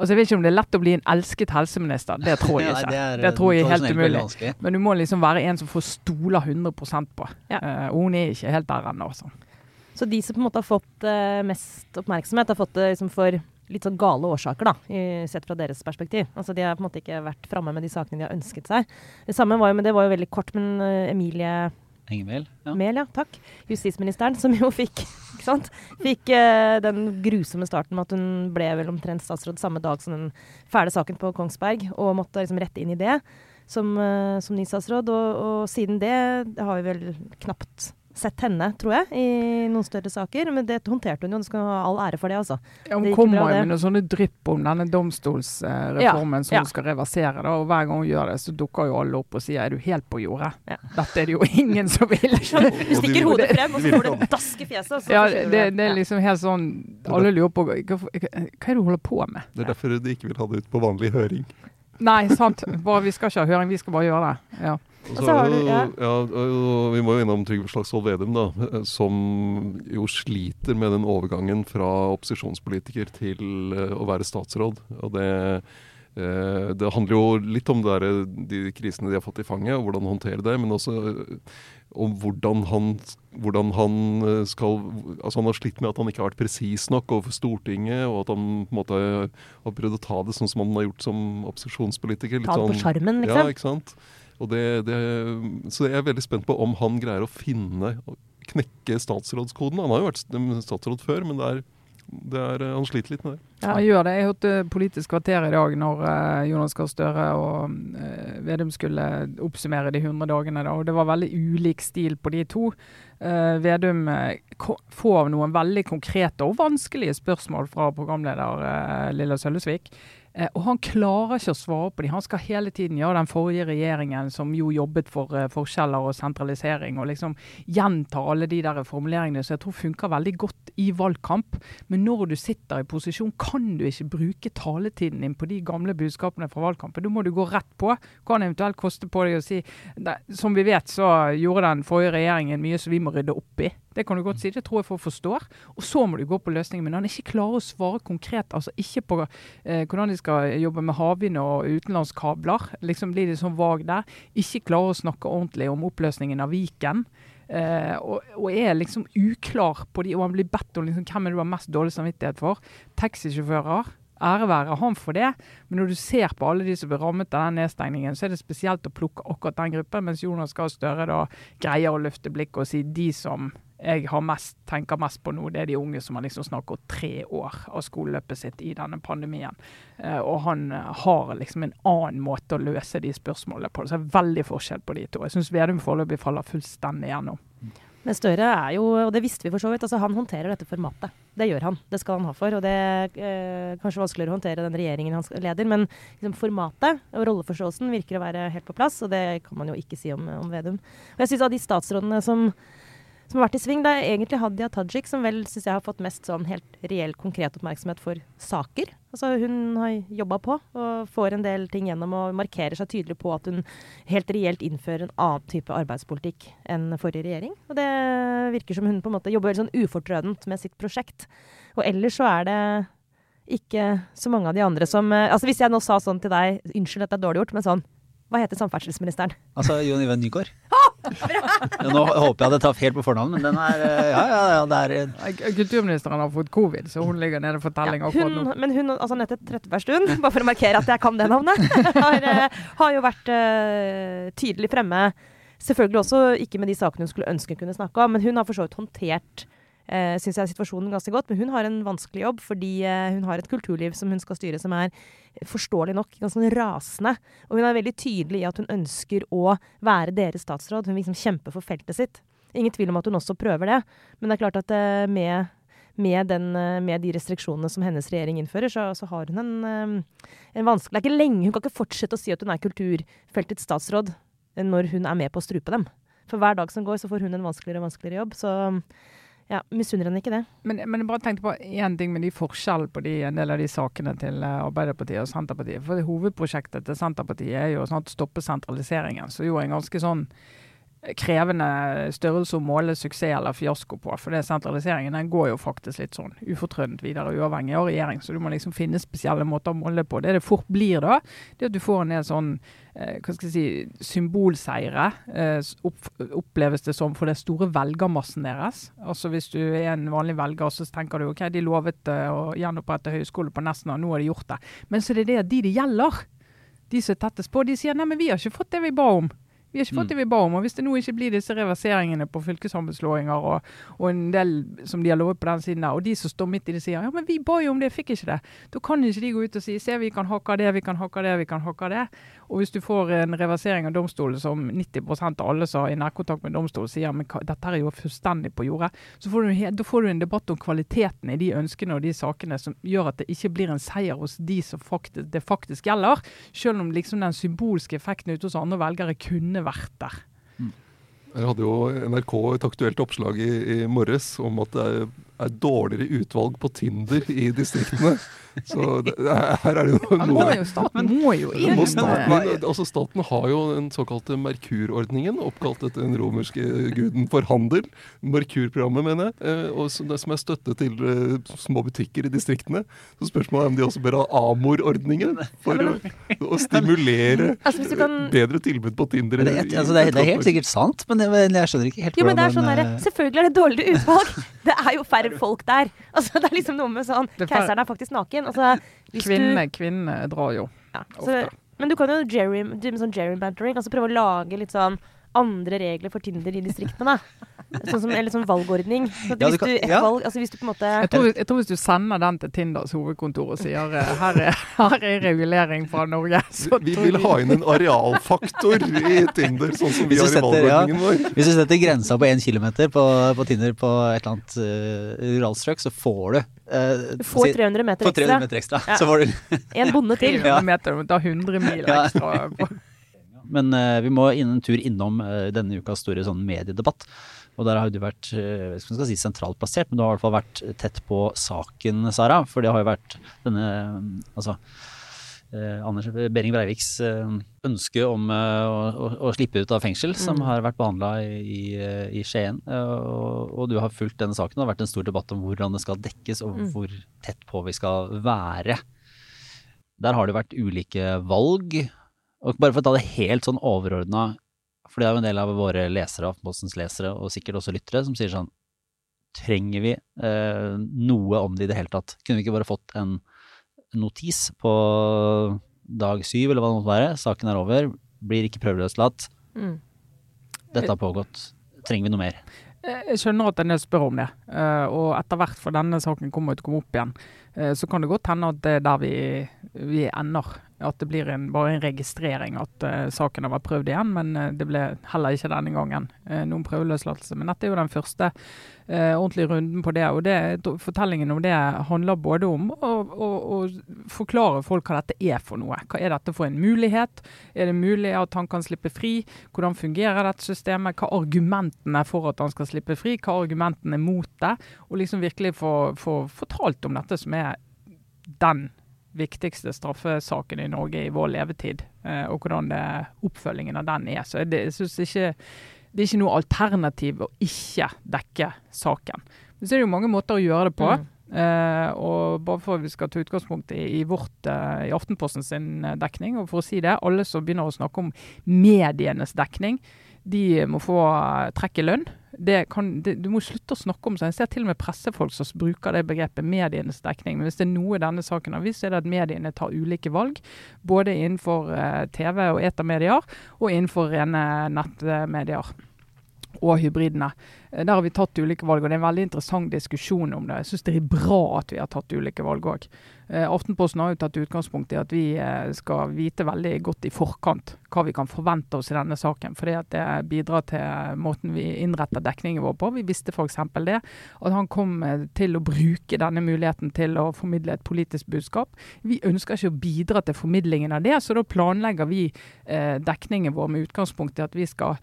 Altså Jeg vet ikke om det er lett å bli en elsket helseminister, det tror jeg ikke. er, det tror jeg er helt umulig. vanskelig. Men du må liksom være en som får stole 100% på. Ja. Eh, og hun er ikke helt der ennå, altså. Så de som på en måte har fått eh, mest oppmerksomhet, har fått det liksom for litt sånn gale årsaker, da, i, sett fra deres perspektiv. Altså De har på en måte ikke vært framme med de sakene de har ønsket seg. Det samme var jo, men det var jo veldig kort, men eh, Emilie Enger Ja. Mehl, ja. Takk. Justisministeren, som jo fikk? Fikk uh, den grusomme starten med at hun ble vel omtrent statsråd samme dag som den fæle saken på Kongsberg, og måtte liksom rette inn i det som, uh, som ny statsråd. Og, og, siden det har vi vel knapt sett henne, tror jeg, i noen større saker. Men det håndterte hun jo, hun skal ha all ære for det, altså. Ja, hun kommer jo med noen sånne drypp om denne domstolsreformen ja, som ja. hun skal reversere. Da, og Hver gang hun gjør det, så dukker jo alle opp og sier er du helt på jordet? Ja. Dette er det jo ingen som vil. du stikker hodet frem, og så får du dask i fjeset. ja, det, det, er liksom helt sånn Alle lurer på hva, hva, hva er det du holder på med? Det er derfor de ikke vil ha det ut på vanlig høring. Nei, sant. Bare, vi skal ikke ha høring, vi skal bare gjøre det. Ja. Og så har du, ja. ja. Vi må jo innom Trygve Slagsvold Vedum, da, som jo sliter med den overgangen fra opposisjonspolitiker til uh, å være statsråd. Og det, uh, det handler jo litt om der, de krisene de har fått i fanget, og hvordan håndtere det. Men også uh, om hvordan han, hvordan han, skal Altså han har slitt med at han ikke har vært presis nok overfor Stortinget, og at han på en måte har prøvd å ta det sånn som han har gjort som opposisjonspolitiker. ta det på sånn, skjermen, liksom? Ja, ikke sant. Det, det, så jeg er veldig spent på om han greier å finne knekke statsrådskoden. Han har jo vært statsråd før, men det er, det er, han sliter litt med det. Ja, han gjør det. Jeg hørte Politisk kvarter i dag når uh, Jonas Gahr Støre og uh, Vedum skulle oppsummere de 100 dagene. Da, og Det var veldig ulik stil på de to. Vedum får noen veldig konkrete og vanskelige spørsmål fra programleder Lilla Sølvesvik. Eh, og han klarer ikke å svare på dem. Han skal hele tiden gjøre den forrige regjeringen som jo jobbet for uh, forskjeller og sentralisering, og liksom gjentar alle de der formuleringene som jeg tror funker veldig godt i valgkamp. Men når du sitter i posisjon, kan du ikke bruke taletiden din på de gamle budskapene fra valgkampen. Da må du gå rett på. Kan eventuelt koste på deg å si Som vi vet, så gjorde den forrige regjeringen mye som vi må rydde opp i. Det kan du godt si, det tror jeg folk forstår. Og så må du gå på løsningen. Men han ikke klarer å svare konkret, altså ikke på eh, hvordan de skal jobbe med havvind og utenlandskabler. Liksom blir det sånn vag der. Ikke klarer å snakke ordentlig om oppløsningen av Viken. Eh, og, og, er liksom uklar på de, og han blir bedt om liksom, hvem er du har mest dårlig samvittighet for. Taxisjåfører. Ære være han for det, men når du ser på alle de som blir rammet av den nedstengningen, så er det spesielt å plukke akkurat den gruppen, mens Jonas Gahr Støre da greier å løfte blikket og si de som jeg mest, tenker mest på nå, det er de unge som har liksom snakket tre år av skoleløpet sitt i denne pandemien. Uh, og han uh, har liksom en annen måte å løse de spørsmålene på. Så det er veldig forskjell på de to. Jeg syns Vedum foreløpig faller fullstendig gjennom. Men Støre er jo, og det visste vi for så vidt, altså han håndterer dette formatet. Det gjør han. Det skal han ha for. Og det er eh, kanskje vanskeligere å håndtere den regjeringen han leder, men liksom, formatet og rolleforståelsen virker å være helt på plass, og det kan man jo ikke si om, om Vedum. Og jeg synes av de statsrådene som som har vært i sving. Det er egentlig Hadia Tajik som vel syns jeg har fått mest sånn helt reell, konkret oppmerksomhet for saker. Altså Hun har jobba på og får en del ting gjennom og markerer seg tydelig på at hun helt reelt innfører en annen type arbeidspolitikk enn forrige regjering. Og det virker som hun på en måte jobber veldig sånn ufortrødent med sitt prosjekt. Og ellers så er det ikke så mange av de andre som eh, Altså Hvis jeg nå sa sånn til deg Unnskyld, at det er dårlig gjort, men sånn Hva heter samferdselsministeren? Altså Jon Ivar Nygaard. Nå håper jeg det traff helt på fornavnet, men den er eh, Ja, ja, ja. Det er Kulturministeren har fått covid, så hun ligger nede for telling ja, akkurat nå. Men hun, altså Anette Trettebergstuen, bare for å markere at jeg kan det navnet, har, eh, har jo vært uh, tydelig fremme. Selvfølgelig også ikke med de sakene hun skulle ønske hun kunne snakke om, men hun har for så vidt håndtert eh, syns jeg situasjonen ganske godt. Men hun har en vanskelig jobb fordi eh, hun har et kulturliv som hun skal styre, som er forståelig nok ganske sånn rasende. Og hun er veldig tydelig i at hun ønsker å være deres statsråd. Hun vil liksom kjempe for feltet sitt. Ingen tvil om at hun også prøver det, men det er klart at eh, med med, den, eh, med, de restriksjonene som hennes regjering innfører, så, så har hun en, en, vanskelig Det er ikke lenge Hun kan ikke fortsette å si at hun er kulturfeltets statsråd når hun er med på å strupe dem. For hver dag som går, så får hun en vanskeligere og vanskeligere jobb. Så ja, Misunner henne ikke det. Men, men, jeg bare tenkte på én ting med de forskjellene på de, en del av de sakene til eh, Arbeiderpartiet og Senterpartiet. For Hovedprosjektet til Senterpartiet er jo sånn å stoppe sentraliseringen. Så jo en ganske sånn krevende størrelse å måle suksess eller fiasko på. For det sentraliseringen den går jo faktisk litt sånn ufortrødent videre, uavhengig av regjering. Så du må liksom finne spesielle måter å måle på. Det det fort blir da, det at du får en del sånn eh, hva skal jeg si, symbolseire, eh, opp, oppleves det som for den store velgermassen deres. Altså Hvis du er en vanlig velger, så tenker du ok, de lovet eh, å gjenopprette høyskole på Nesna, nå har de gjort det. Men så er det de det gjelder, de som er tettest på, de sier nei, men vi har ikke fått det vi ba om. Vi har ikke fått det vi ba om. og Hvis det nå ikke blir disse reverseringene på fylkessammenslåinger og, og, en del som de har lovet på den siden der, og de som står midt i det sier ja, men vi ba jo om det, fikk ikke det. Da kan ikke de gå ut og si se, vi kan hakke det, vi kan hakke det, vi kan hakke det. Og hvis du får en reversering av domstolen som 90 av alle som har i nærkontakt med domstolen sier men dette er jo fullstendig på jordet, så får du, da får du en debatt om kvaliteten i de ønskene og de sakene som gjør at det ikke blir en seier hos de som faktisk, det faktisk gjelder, selv om liksom den symbolske effekten ute hos andre velgere kunne vært der. Her hadde jo NRK et aktuelt oppslag i, i morges om at det er, er dårligere utvalg på Tinder i distriktene. Så det, her er det jo noe må jo, Staten må jo inn. Må staten, altså staten har jo den såkalte Merkur-ordningen, oppkalt etter den romerske guden for handel. Merkur-programmet, mener jeg. Eh, og som er støtte til uh, små butikker i distriktene. Så spørsmålet er om de også bør ha Amor-ordningen for å, å stimulere altså, kan... bedre tilbud på Tinder. Det, altså, det, er, det, er, helt sikkert sant, men jeg, jeg skjønner ikke helt jo, men det er sånn der, Selvfølgelig er det dårligere utvalg. Det er jo færre folk der. Altså, det er liksom noe med sånn Keiseren er faktisk naken. Altså, kvinne, du, kvinne drar jo. Ja, så, men du kan jo jerry, sånn gerrymandering, altså prøve å lage litt sånn andre regler for Tinder i distriktene. Sånn som, eller sånn valgordning. Så ja, hvis, du, ja. valg, altså hvis du på en måte jeg tror, jeg tror, hvis du sender den til Tinders hovedkontor og sier eh, her er, her er regulering fra Norge Vi vil ha inn en arealfaktor i Tinder, sånn som vi har i valgordningen ja, vår. Hvis du setter grensa på én kilometer på, på, Tinder på et eller annet uh, ruralstrøk, så får du Uh, du får 300 meter ekstra. 300 meter ekstra. Ja. Så får du En bonde til. 300 meter, da 100 mil ekstra. Men uh, vi må inn en tur innom uh, denne ukas store sånn mediedebatt. Og der har du vært uh, skal si sentralt plassert, men du har i hvert fall vært tett på saken, Sara. For det har jo vært denne Altså Anders Behring Breiviks ønske om å, å, å, slippe ut av fengsel, som mm. har vært behandla i, i, Skien. Og, og, du har fulgt denne saken. Det har vært en stor debatt om hvordan det skal dekkes, og mm. hvor tett på vi skal være. Der har det vært ulike valg og bare for å ta det helt sånn overordna, for det er jo en del av våre lesere, Aftenpostens lesere, og sikkert også lyttere, som sier sånn Trenger vi eh, noe om det i det hele tatt? Kunne vi ikke bare fått en notis på dag syv, eller hva det måtte være? Saken er over, blir ikke prøveløslatt. Mm. Dette har pågått. Trenger vi noe mer? Jeg skjønner at en del spør om det, eh, og etter hvert for denne saken kommer til å komme opp igjen, eh, så kan det godt hende at det er der vi, vi ender. At det blir en, bare en registrering at uh, saken har vært prøvd igjen, men uh, det ble heller ikke denne gangen uh, noen prøveløslatelse. Men dette er jo den første ordentlige runden på det. Og det, fortellingen om det handler både om å, å, å, forklare folk hva dette er for noe. Hva er dette for en mulighet? Er det mulig at han kan slippe fri? Hvordan fungerer dette systemet? Hva er argumentene for at han skal slippe fri? Hva er argumentene mot det? Og liksom virkelig få fortalt om dette som er den viktigste straffesaken i Norge i vår levetid, eh, og hvordan det, oppfølgingen av den er. Så det, jeg synes ikke det er ikke noe alternativ å ikke dekke saken. Men så er det jo mange måter å gjøre det på. Mm. Uh, og bare for at vi skal ta utgangspunkt i, i, vårt, uh, i Aftenposten sin dekning, og for å si det, alle som begynner å snakke om medienes dekning, de må få trekk i lønn kan, det, du må slutte å snakke om sånn. Jeg ser til og med pressefolk som bruker det begrepet medienes dekning. Men hvis det er noe denne saken har vist, er det at mediene tar ulike valg. Både innenfor uh, TV og etermedier, og innenfor rene nettmedier og hybridene. Eh, der har vi tatt ulike valg, og det er en veldig interessant diskusjon om det. Jeg syns det er bra at vi har tatt ulike valg òg. Eh, Aftenposten har jo tatt utgangspunkt i at vi eh, skal vite veldig godt i forkant hva vi kan forvente oss i denne saken. fordi det bidrar til måten vi innretter dekningen vår på. Vi visste f.eks. det, at han kom til å bruke denne muligheten til å formidle et politisk budskap. Vi ønsker ikke å bidra til formidlingen av det, så da planlegger vi dekningen vår med utgangspunkt i at vi skal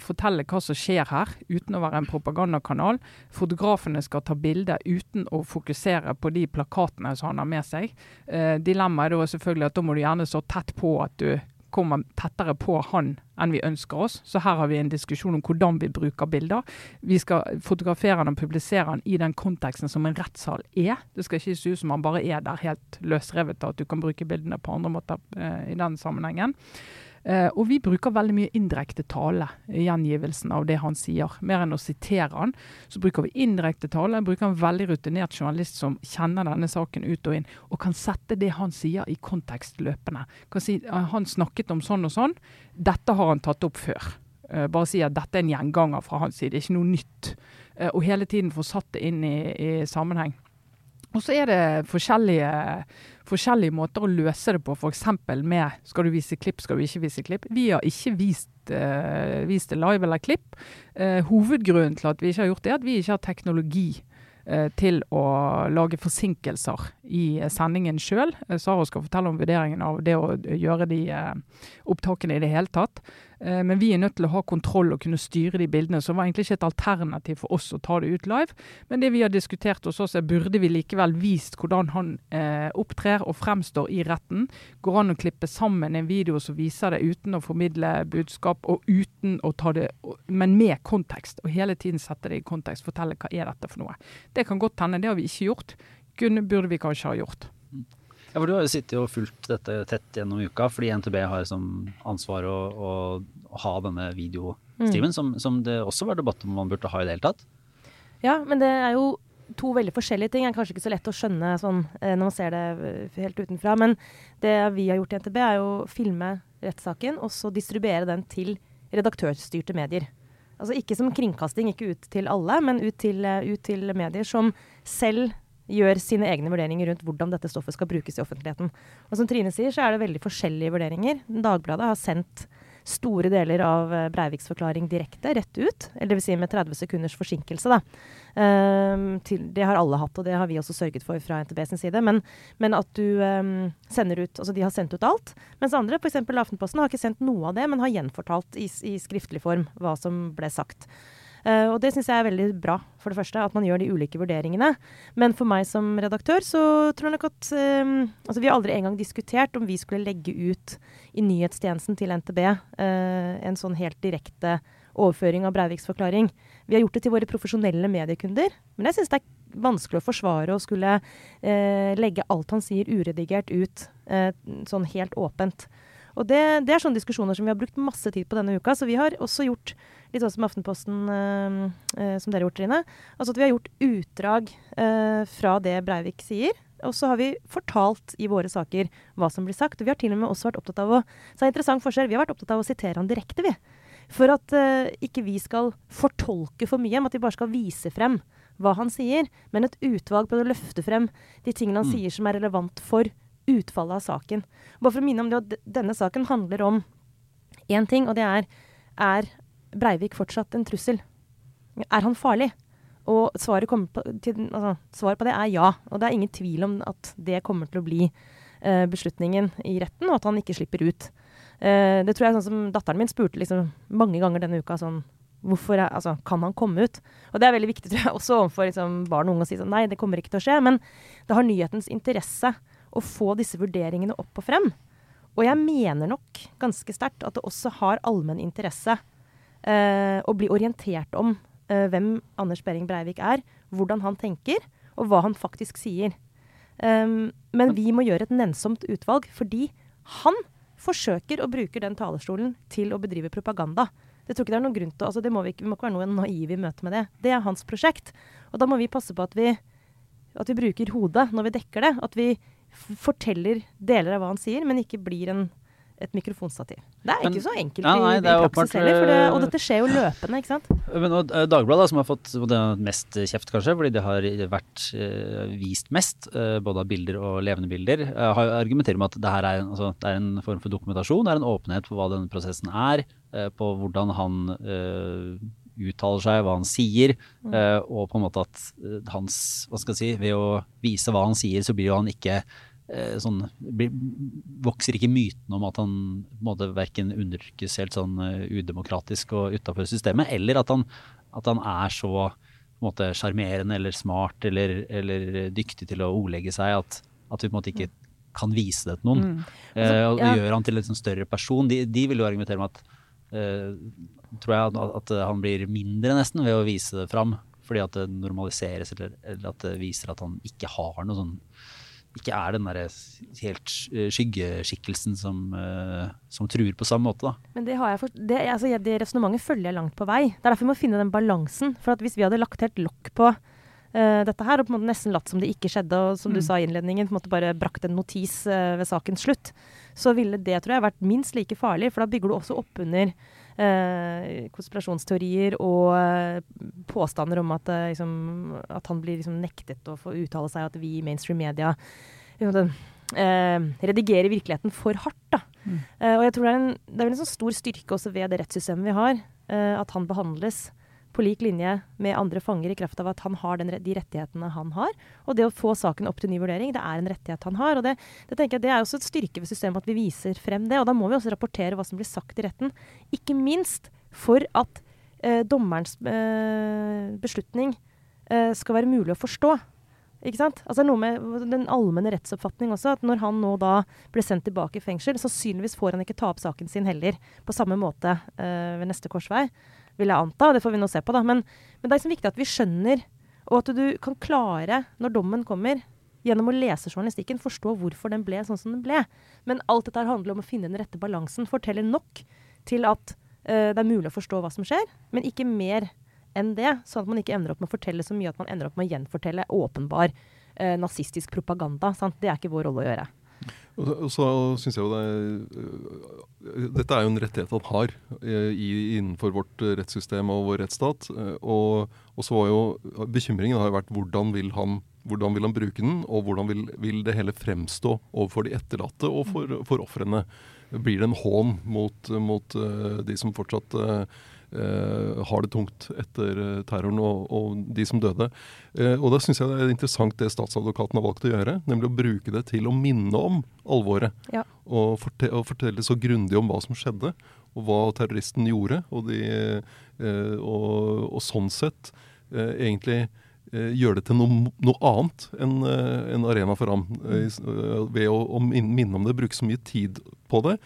fortelle hva som skjer her, uten å være en propagandakanal. Fotografene skal ta bilder uten å fokusere på de plakatene som han har med seg. Eh, dilemmaet er selvfølgelig at da må du gjerne så tett på at du kommer tettere på han enn vi ønsker oss. Så her har vi en diskusjon om hvordan vi bruker bilder. Vi skal fotografere han og publisere han i den konteksten som en rettssal er. Det skal ikke se ut som han bare er der helt løsrevet, at du kan bruke bildene på andre måter eh, i den sammenhengen. Eh, og vi bruker veldig mye indirekte tale i gjengivelsen av det han sier. Mer enn å sitere han, så bruker vi indirekte tale. Bruker en veldig rutinert journalist som kjenner denne saken ut og inn, og kan sette det han sier i kontekst løpende. Kan si uh, han snakket om sånn og sånn, dette har han tatt opp før. Eh, bare si at dette er en gjenganger fra hans side, ikke noe nytt. Eh, og hele tiden få satt det inn i, i sammenheng. Og så er det forskjellige, forskjellige, måter å løse det på, f.eks. med skal du vise klipp, skal du ikke vise klipp. Vi har ikke vist, uh, vist det live eller klipp. Uh, hovedgrunnen til at vi ikke har gjort det, er at vi ikke har teknologi uh, til å lage forsinkelser i sendingen sjøl. Sara skal fortelle om vurderingen av det å gjøre de opptakene i det hele tatt. Eh, men vi er nødt til å ha kontroll og kunne styre de bildene. Så det var egentlig ikke et alternativ for oss å ta det ut live. Men det vi har diskutert hos oss, er burde vi likevel vist hvordan han eh, opptrer og fremstår i retten. Går an å klippe sammen en video som viser det uten å formidle budskap, og uten å ta det Men med kontekst. Og hele tiden sette det i kontekst. Fortelle hva er dette for noe. Det kan godt hende. Det har vi ikke gjort. Kunne, burde vi kanskje ha gjort. Ja, for Du har jo sittet og fulgt dette tett gjennom uka, fordi NTB har som ansvar å, å, å ha denne videostreamen, mm. som, som, det også var debatt om man burde ha i det hele tatt. Ja, men det er jo to veldig forskjellige ting. Det er kanskje ikke så lett å skjønne sånn, eh, når man ser det eh, helt utenfra. Men det vi har gjort i NTB, er jo å filme rettssaken og så distribuere den til redaktørstyrte medier. Altså ikke som kringkasting, ikke ut til alle, men ut til, eh, ut til medier som selv gjør sine egne vurderinger rundt hvordan dette stoffet skal brukes i offentligheten. Og som Trine sier, så er det veldig forskjellige vurderinger. Dagbladet har sendt store deler av eh, Breiviks forklaring direkte, rett ut. Eller dvs. Si med 30 sekunders forsinkelse, da. Um, til, det har alle hatt, og det har vi også sørget for fra NTB sin side. Men, men at du um, sender ut Altså, de har sendt ut alt. Mens andre, f.eks. Aftenposten, har ikke sendt noe av det, men har gjenfortalt i, i skriftlig form hva som ble sagt. Uh, og det syns jeg er veldig bra, for det første, at man gjør de ulike vurderingene. Men for meg som redaktør så tror jeg nok at um, Altså, vi har aldri engang diskutert om vi skulle legge ut i nyhetstjenesten til NTB eh, en sånn helt direkte overføring av Breiviks forklaring. Vi har gjort det til våre profesjonelle mediekunder, men jeg syns det er vanskelig å forsvare å skulle uh, legge alt han sier uredigert ut sånn helt åpent. Og det, det, er sånne diskusjoner som vi har brukt masse tid på denne uka. Så vi har også gjort litt sånn som Aftenposten, øh, øh, som dere har gjort, Trine. Altså at vi har gjort utdrag eh, fra det Breivik sier. Og så har vi fortalt i våre saker hva som blir sagt. Og vi har til og med også vært opptatt av å så er det interessant forskjell, vi har vært opptatt av å sitere han direkte, vi. For at ikke vi skal fortolke for mye, men at vi bare skal vise frem hva han sier. Men et utvalg på å løfte frem de tingene han mm. sier som er relevant for utfallet av saken. Bare for å minne om det at denne saken handler om én ting, og det er er Breivik fortsatt en trussel? Er han farlig? Og svaret, på, til, altså, svaret, på, det er ja. Og det er ingen tvil om at det kommer til å bli uh, beslutningen i retten, og at han ikke slipper ut. Uh, det tror jeg sånn som Datteren min spurte liksom mange ganger denne uka sånn Hvorfor er, altså, kan han komme ut? Og det er veldig viktig tror jeg, også overfor liksom, barn og unge å si sånn Nei, det kommer ikke til å skje. Men det har nyhetens interesse å få disse vurderingene opp og frem. Og jeg mener nok ganske sterkt at det også har allmenn interesse eh, å bli orientert om eh, hvem Anders Behring Breivik er, hvordan han tenker, og hva han faktisk sier. Um, men vi må gjøre et nennsomt utvalg, fordi han forsøker å bruke den talerstolen til å bedrive propaganda. Det tror ikke det er noen grunn til, altså det må vi, ikke, vi må ikke være noe naive i møte med det. Det er hans prosjekt. Og da må vi passe på at vi, at vi bruker hodet når vi dekker det. At vi forteller deler av hva han sier, men ikke blir en, et mikrofonstativ. Det er men, ikke så enkelt ja, nei, i, i praksis heller, det, og dette skjer jo løpende, ikke sant. Men og, eh, Dagbladet, som har fått mest kjeft, kanskje, fordi det har vært uh, vist mest, uh, både av bilder og levende bilder, uh, har argumenterer med at det her er altså, det er en, form for dokumentasjon, det er en åpenhet på hva denne prosessen er, på hvordan han uttaler seg, hva han sier, mm. og på en måte at hans Hva skal jeg si Ved å vise hva han sier, så blir jo han ikke sånn Vokser ikke myten om at han måte verken undertrykkes helt sånn udemokratisk og utafor systemet, eller at han, at han er så sjarmerende eller smart eller, eller, dyktig til å ordlegge seg at, at vi på en måte ikke kan vise det til noen. Mm. Altså, og ja. gjør han til en sånn større person. De, de vil jo argumentere med at tror jeg at, han blir mindre nesten ved å vise det fram. Fordi at det normaliseres, eller, eller, at det viser at han ikke har noe sånn ikke er den der helt skyggeskikkelsen som, eh, som truer på samme måte, da. Men det, har jeg for, det, altså, det resonnementet følger jeg langt på vei. Det er derfor vi må finne den balansen. For at hvis vi hadde lagt helt lokk på uh, dette her, og på en måte nesten latt som det ikke skjedde, og som du Mm. sa i innledningen, på en måte bare brakt en notis uh, ved sakens slutt, så ville det tror jeg vært minst like farlig, for da bygger du også opp under eh, konspirasjonsteorier og eh, påstander om at, eh, liksom, at han blir liksom nektet å få uttale seg, at vi i mainstream media liksom, eh, redigerer virkeligheten for hardt. da. Mm. Eh, og jeg tror det er en, det er en sånn stor styrke også ved det rettssystemet vi har, eh, at han behandles på lik linje med andre fanger i kraft av at han har den, de rettighetene han har. Og det å få saken opp til ny vurdering, det er en rettighet han har. Og det, det tenker jeg det er også et styrke ved systemet at vi viser frem det. Og da må vi også rapportere hva som blir sagt i retten. Ikke minst for at eh, dommerens eh, beslutning eh, skal være mulig å forstå. Ikke sant? Altså noe med den allmenne rettsoppfatning også, at når han nå da ble sendt tilbake i fengsel, sannsynligvis får han ikke ta opp saken sin heller på samme måte eh, ved neste korsvei, vil jeg anta. Det får vi nå se på, da. Men, men det er liksom viktig at vi skjønner, og at du kan klare, når dommen kommer, gjennom å lese journalistikken, forstå hvorfor den ble sånn som den ble. Men alt dette handler om å finne den rette balansen. Fortelle nok til at uh, det er mulig å forstå hva som skjer, men ikke mer enn det. Sånn at man ikke ender opp med å fortelle så mye at man ender opp med å gjenfortelle åpenbar uh, nazistisk propaganda. Sant? Det er ikke vår rolle å gjøre. Og så- synes jeg jo det er Dette er jo en rettighet han har eh, i, innenfor vårt eh, rettssystem og vår rettsstat. eh, Og, og så var jo bekymringen har jo vært hvordan vil han hvordan vil han bruke den, og hvordan vil, vil det hele fremstå overfor de etterlatte og for, for ofrene? Blir det en hån mot, mot eh, de som fortsatt eh, eh, har det tungt etter eh, terroren, og, og de som døde? Eh, og da syns jeg det er interessant det statsadvokaten har valgt å gjøre, nemlig å bruke det til å minne om alvoret. Ja. Og, forte og fortelle så grundig om hva som skjedde, og hva terroristen gjorde. Og, de, eh, og, og sånn sett eh, egentlig eh, gjøre det til noe, noe annet enn eh, en arena for ham. Eh, eh, ved å, å minne om det, bruke så mye tid på det.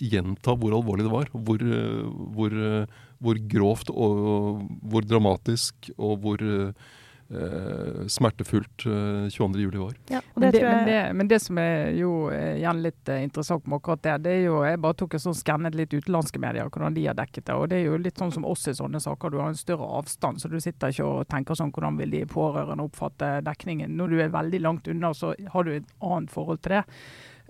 Gjenta hvor alvorlig det var. Hvor, eh, hvor, eh, hvor grovt og hvor dramatisk og hvor eh, smertefullt eh, 22. juli var. Ja, og Men det det, men, det, men det som er jo eh, igjen litt eh, interessant med akkurat det, det er jo Jeg bare tok en sånn skannet litt utenlandske medier, hvordan de har dekket det. og Det er jo litt sånn som oss i sånne saker. Du har en større avstand, så du sitter ikke og tenker sånn hvordan vil de pårørende oppfatte dekningen. Når du er veldig langt unna, så har du et annet forhold til det.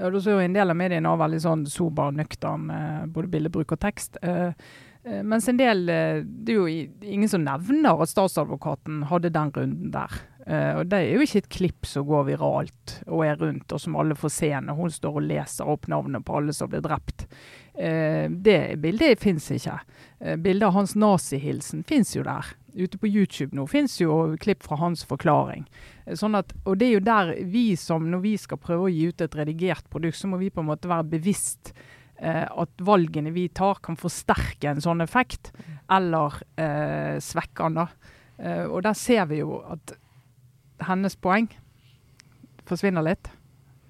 Og du ser jo En del av mediene har veldig sånn sober, nøktern eh, både bildebruk og tekst. Eh, eh, mens en del eh, Det er jo ingen som nevner at statsadvokaten hadde den runden der. Eh, og Det er jo ikke et klipp som går viralt og er rundt, og som alle får se når hun står og leser opp navnet på alle som ble drept. Eh, det bildet fins ikke. Eh, bildet av hans nazihilsen fins jo der. Ute på YouTube nå fins jo klipp fra hans forklaring. Eh, Sånn at, og det er jo der vi som, når vi skal prøve å gi ut et redigert produkt, så må vi på en måte være bevisst eh, at valgene vi tar kan forsterke en sånn effekt, eller eh, svekke den. da. Eh, og der ser vi jo at hennes poeng forsvinner litt.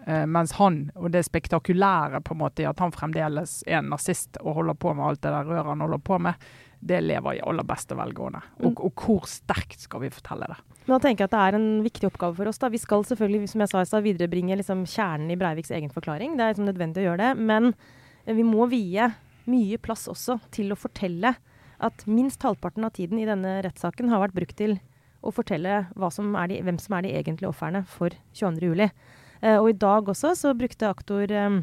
Eh, mens han, og det spektakulære på en måte i at han fremdeles er en nazist og holder på med alt det der røret han holder på med, det lever i aller beste velgående. Og, og hvor sterkt skal vi fortelle det? Men da tenker jeg at det er en viktig oppgave for oss. da. Vi skal selvfølgelig som jeg sa viderebringe liksom kjernen i Breiviks egen forklaring. Det er liksom nødvendig å gjøre det. Men eh, vi må vie mye plass også til å fortelle at minst halvparten av tiden i denne rettssaken har vært brukt til å fortelle som de, hvem som er de egentlige ofrene for 22.07. Eh, og i dag også så brukte aktor eh,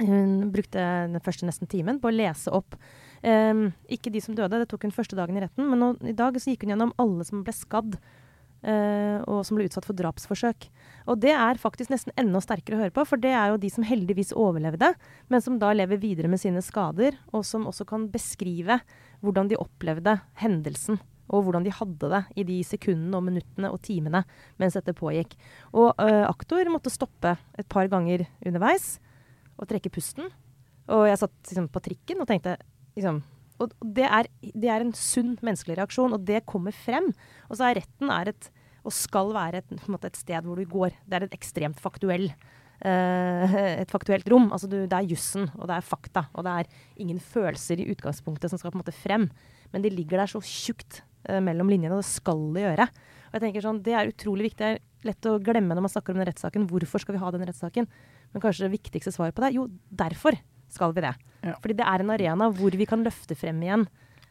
Hun brukte den første nesten timen på å lese opp eh, ikke de som døde, det tok hun første dagen i retten, men nå, i dag så gikk hun gjennom alle som ble skadd eh, og som ble utsatt for drapsforsøk. Og det er faktisk nesten enda sterkere å høre på, for det er jo de som heldigvis overlevde, men som da lever videre med sine skader, og som også kan beskrive hvordan de opplevde hendelsen. Og hvordan de hadde det i de sekundene og minuttene og timene mens dette pågikk. Og eh, aktor måtte stoppe et par ganger underveis og trekke pusten. Og jeg satt liksom, på trikken og tenkte liksom, og det er, det er en sunn menneskelig reaksjon, og det kommer frem. Og så er retten er et, og skal være et, måte et sted hvor du går. Det er et ekstremt faktuell uh, et faktuelt rom. Altså du, det er jussen, og det er fakta. Og det er ingen følelser i utgangspunktet som skal på en måte frem. Men de ligger der så tjukt uh, mellom linjene, og det skal det gjøre. Og jeg tenker sånn, Det er utrolig viktig. Det er lett å glemme når man snakker om den rettssaken. Hvorfor skal vi ha den rettssaken? Men kanskje det viktigste svaret på det er jo, derfor skal vi det. Ja. Fordi det er en arena hvor vi kan løfte frem igjen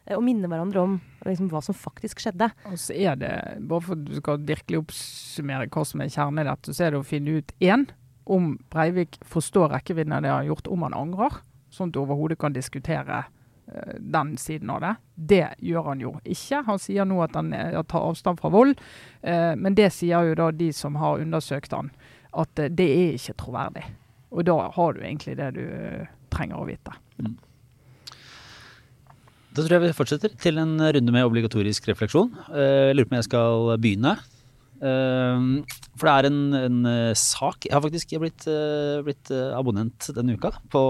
eh, og minne hverandre om liksom, hva som faktisk skjedde. Og så er det, bare for at du skal virkelig oppsummere hva som er kjernen i dette, så er det å finne ut én om Breivik forstår rekkevidden av det han har gjort, om han angrer. Sånn at du overhodet kan diskutere eh, den siden av det. Det gjør han jo ikke. Han sier nå at han eh, tar avstand fra vold, men det sier jo da de som har undersøkt han, at det er ikke troverdig. Og da har du egentlig det du trenger å vite. Da tror jeg vi fortsetter til en runde med obligatorisk refleksjon. Eh, Jeg lurer på om jeg skal begynne. Eh, For det er en, en eh, sak Jeg har faktisk blitt, blitt abonnent denne uka på,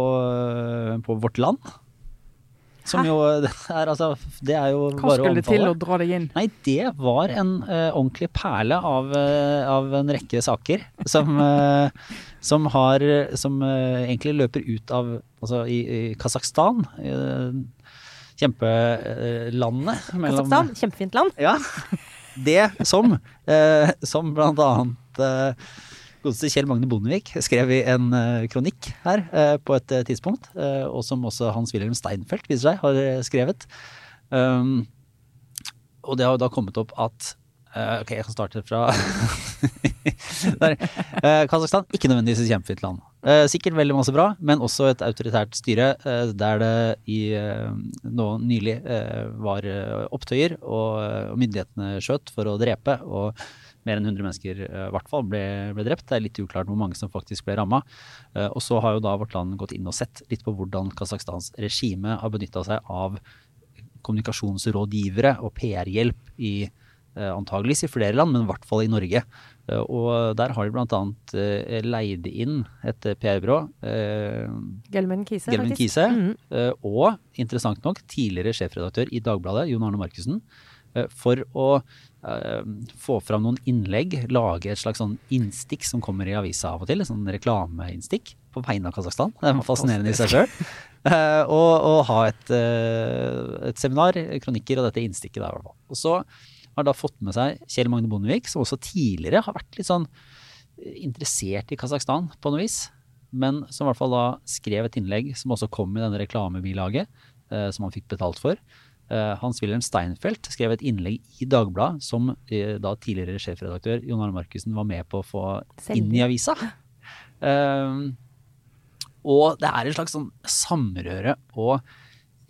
på Vårt Land. Som Hæ? jo det er, altså, det er jo Hva bare å skulle til å dra deg inn? Nei, det var en uh, ordentlig perle av, uh, av en rekke saker som, uh, som har Som egentlig løper ut av Altså i, i Kasakhstan. Uh, Kjempelandet. mellom- Kasakhstan, kjempefint land. Ja. Det som, eh, som blant annet godeste Kjell Magne Bondevik skrev i en eh, kronikk her eh, på et eh, tidspunkt, og som også Hans-Wilhelm Steinfeld viser seg har skrevet. Um, og det har jo da kommet opp at Ok, jeg kan starte fra Der. Kasakhstan, ikke nødvendigvis et kjempefint land. Sikkert veldig masse bra, men også et autoritært styre der det i nå nylig var opptøyer, og myndighetene skjøt for å drepe. og mer enn 100 mennesker eh, i hvert fall ble, ble drept. Det er litt uklart hvor mange som faktisk ble ramma. Eh, og så har jo da vårt land gått inn og sett litt på hvordan Kasakhstans regime har benytta seg av kommunikasjonsrådgivere og PR-hjelp i eh, antageligvis i flere land, men i hvert fall i Norge. Og der har de eh, leid inn et PR-byrå. Eh, Gelman Kise, Gelman. Kise. Mhm. Eh, og interessant nok tidligere sjefredaktør i Dagbladet, Jon Arne Markussen, for å få fram noen innlegg, lage et slags sånn innstikk som kommer i avisa av og til, en sånn reklameinnstikk på vegne av Kasakhstan. Det er fascinerende i seg sjøl. og, og ha et, eh, et seminar, kronikker og dette innstikket der i hvert fall. Og så har da fått med seg Kjell Magne Bondevik, som også tidligere har vært litt sånn eh, interessert i Kasakhstan på noe vis men som i hvert fall da skrev et innlegg som også kom i denne reklamebilaget, eh, som han fikk betalt for. Eh, Hans-Wilhelm Steinfeld skrev et innlegg i Dagbladet som eh, da tidligere sjefredaktør Jon Arne Markussen var med på å få inn i avisa. Um, og det er et slags sånn samrøre og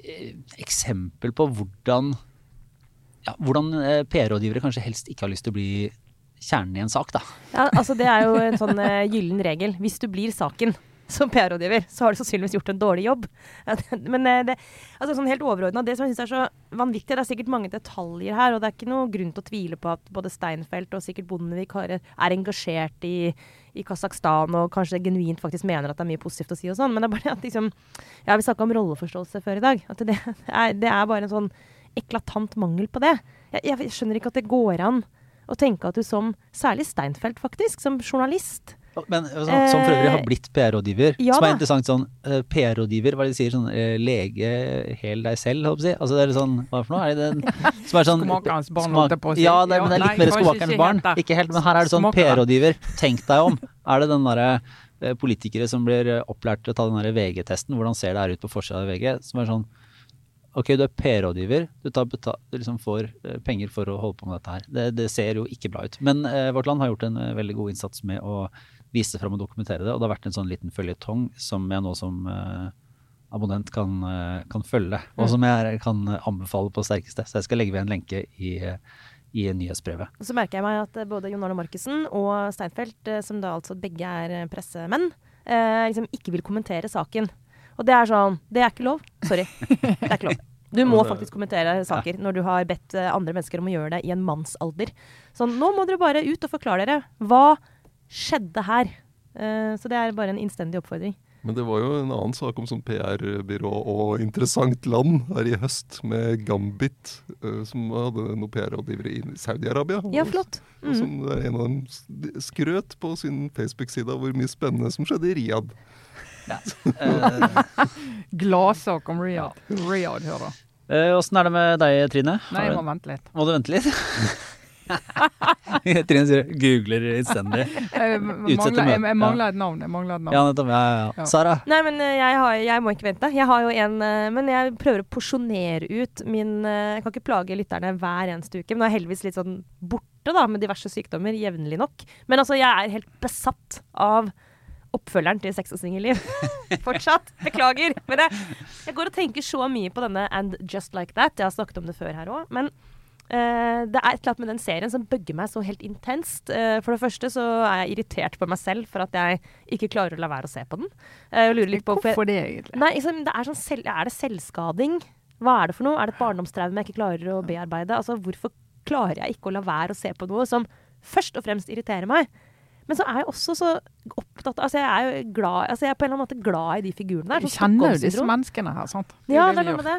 eh, eksempel på hvordan ja, hvordan PR-rådgivere kanskje helst ikke har lyst til å bli kjernen i en sak, da. Ja, altså Det er jo en sånn eh, gyllen regel. Hvis du blir saken som PR-rådgiver, så har du sannsynligvis gjort en dårlig jobb. Men eh, det, altså sånn helt overordna, det som jeg syns er så vanvittig, det er sikkert mange detaljer her, og det er ikke noe grunn til å tvile på at både Steinfeld og sikkert Bondevik er engasjert i, i Kasakhstan og kanskje genuint faktisk mener at det er mye positivt å si og sånn, men det er bare at liksom Ja, vi snakka om rolleforståelse før i dag. At det er, det er bare en sånn eklatant mangel på det. Jeg, jeg skjønner ikke at det går an å tenke at du som, særlig Steinfeld faktisk, som journalist Men sånn, som for øvrig har blitt PR-rådgiver. ja som er interessant sånn eh, PR-rådgiver, hva er det de sier? Sånn eh, lege, hel deg selv, holdt jeg på å si. Altså det er sånn, hva det for noe? Er det den som er sånn Skomakerens barn, holdt jeg på å si. Ja, det, men det er litt nei, mer skomakerens barn. helt. Ikke helt, men her er det sånn PR-rådgiver. Tenk deg om. Er det den derre eh, politikere som blir eh, opplært til å ta den derre VG-testen, hvordan ser det her ut på forsida av VG, som er sånn Ok, du er PR-rådgiver, du, du liksom får eh, penger for å holde på med dette her. Det, det ser jo ikke bra ut. Men eh, Vårt Land har gjort en eh, veldig god innsats med å vise fram og dokumentere det, og det har vært en sånn liten føljetong som jeg nå som eh, abonnent kan, eh, kan følge, og som jeg kan anbefale på sterkeste. Så jeg skal legge ved en lenke i, i nyhetsbrevet. Og så merker jeg meg at eh, både Jon Arne Markussen og Steinfeld, som da altså begge er pressemenn, eh, liksom ikke vil kommentere saken. Og det er sånn Det er ikke lov. Sorry. Det er ikke lov. Du må faktisk kommentere saker når du har bedt andre mennesker om å gjøre det i en mannsalder. Sånn, nå må dere bare ut og forklare dere. Hva skjedde her? Uh, så det er bare en innstendig oppfordring. Men det var jo en annen sak om sånn PR-byrå og interessant land her i høst, med Gambit, uh, som hadde noen PR-rådgivere i Saudi-Arabia. Ja, flott. Og Mm. som er en av dem skrøt på sin Facebook-side av hvor mye spennende som skjedde i Riyadh. Eh, Gladsak om Riyadh. Riyadh, hører du. eh, Åssen er det med deg, Trine? Nei, jeg må vente litt. Må du vente litt? Trine sier googler innstendig. Jeg mangler, jeg, jeg mangler et navn. Jeg mangler et navn. Ja, nettopp. Ja, ja, ja. Ja. Sara? Nei, men eh, jeg, har, jeg må ikke vente. Jeg har jo en eh, Men jeg prøver å porsjonere ut min eh, Jeg kan ikke plage lytterne hver eneste uke, men nå er jeg heldigvis litt sånn borte da, med diverse sykdommer jevnlig nok. Men altså, jeg er helt besatt av oppfølgeren til Sex og singelliv. Fortsatt. Beklager. Men jeg, jeg går og tenker så mye på denne And Just Like That. Jeg har snakket om det før her òg. Men eh, det er et eller annet med den serien som bugger meg så helt intenst. Uh, for det første så er jeg irritert på meg selv for at jeg ikke klarer å la være å se på den. Uh, Jeg lurer litt på hvorfor det, egentlig? Nei, liksom, det er, sånn selv, er det selvskading? Hva er det for noe? Er det et barndomstraume jeg ikke klarer å bearbeide? Altså, Hvorfor klarer jeg ikke å la være å se på noe som først og fremst irriterer meg? Men så er jeg også så opptatt Altså, jeg er jo glad Altså, jeg er på en eller annen måte glad i de figurene der. Du sånn kjenner jo disse menneskene her, sant? Ja, det er noe med det.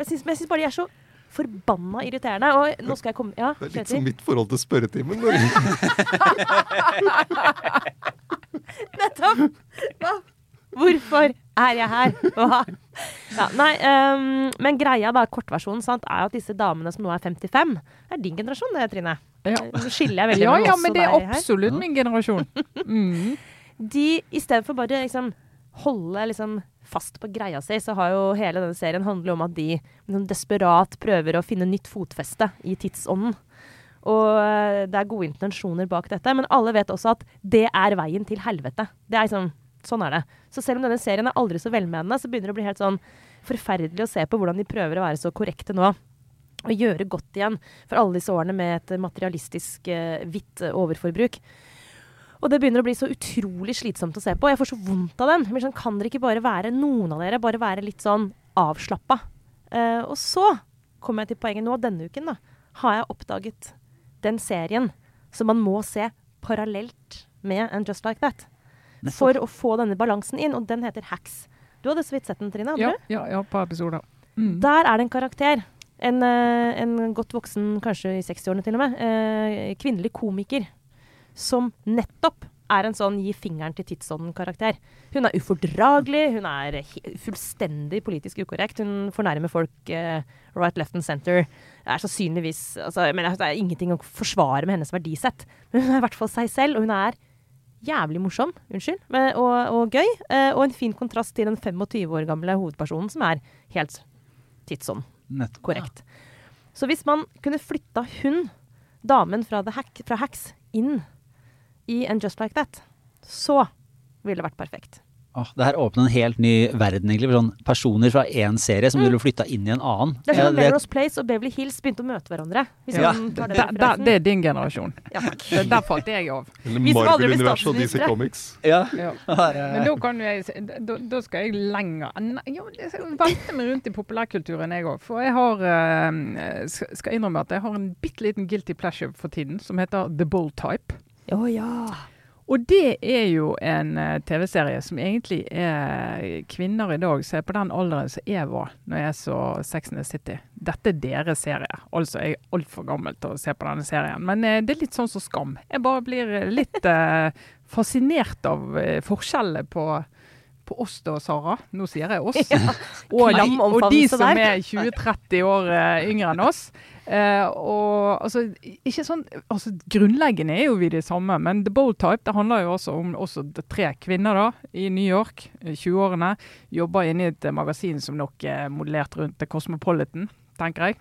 Jeg syns, men jeg syns bare de er så forbanna irriterende. Og nå skal jeg komme Ja, Det er litt Kjetil? som mitt forhold til spørretimen. Nettopp! Hva? Hvorfor er jeg her? Hva? Ja, nei, um, men greia, da, kortversjonen, sant, er at disse damene som nå er 55 Det er din generasjon, det, Trine. Ja. Nå skiller jeg veldig Ja, ja, men det er her. absolutt min generasjon. Mm. De, i stedet for bare liksom holde liksom fast på greia si, så har jo hele denne serien handlet om at de desperat prøver å finne nytt fotfeste i tidsånden. Og eh, det er gode intensjoner bak dette, men alle vet også at det er veien til helvete. Det er liksom, Sånn er det. Så selv om denne serien er aldri så velmenende, så begynner det å bli helt sånn forferdelig å se på hvordan de prøver å være så korrekte nå. Og gjøre godt igjen for alle disse årene med et materialistisk eh, hvitt overforbruk. Og det begynner å bli så utrolig slitsomt å se på. Jeg får så vondt av dem. Men sånn, kan dere ikke bare være noen av dere, bare være litt sånn avslappa? Uh, og så kommer jeg til poenget nå. Denne uken da, har jeg oppdaget den serien som man må se parallelt med And Just Like That. For å få denne balansen inn, og den heter Hacks. Du hadde så vidt sett den, Trine? hadde Ja, du? ja, ja, på episoder. Mm. Der er det en karakter. En, eh, en godt voksen, kanskje i 60-årene til og med, eh, kvinnelig komiker. Som nettopp er en sånn gi fingeren til tidsånden-karakter. Hun er ufordragelig, hun er fullstendig politisk ukorrekt. Hun fornærmer folk eh, right, left and center. Det er sannsynligvis altså, jeg mener, Det er ingenting å forsvare med hennes verdisett, men hun er i hvert fall seg selv, og hun er jævlig morsom, unnskyld, og, og gøy. Eh, og en fin kontrast til den 25 år gamle hovedpersonen, som er helt tidsånd. Korrekt. korrekt. Så hvis man kunne flytta hun, damen fra, Hack, fra Hacks, inn i And Just Like That, så ville det vært perfekt. Oh, det her åpner en helt ny verden, egentlig. For sånn personer fra én serie som ville flytta inn i en annen. Mm. Det er Ja, sånn Melrose Place og Beverly Hills begynte å møte hverandre. Hvis Ja. den Der, der, det er din generasjon. Ja. Det, der falt jeg av. Marvel-universet og DC. Comics. ja. Ja. Men da kan jeg da, da skal jeg lenger Vente jo, velte meg rundt i populærkulturen, jeg òg. For jeg har eh, skal skal innrømme at jeg har en bitte liten guilty pleasure for tiden, som heter The Bold Type. Å ja. Og det er jo en eh, TV-serie som egentlig er kvinner i dag som er på den alderen som jeg var når jeg så Sex and the City. Dette er deres serie. Altså, jeg er altfor gammel til å se på denne serien. Men eh, det er litt sånn som Skam. Jeg bare blir litt eh, fascinert av eh, forskjellene på på oss da, Sara. Nå sier jeg oss. og, de, og de som er 20-30 år eh, yngre enn oss. Eh, og altså, ikke sånn, altså Grunnleggende er jo vi de samme, men The Bold Type det handler jo også om også tre kvinner da, i New York, eh, 20-årene. Jobber inne i et eh, magasin som nok er modellert rundt The Cosmopolitan, tenker jeg.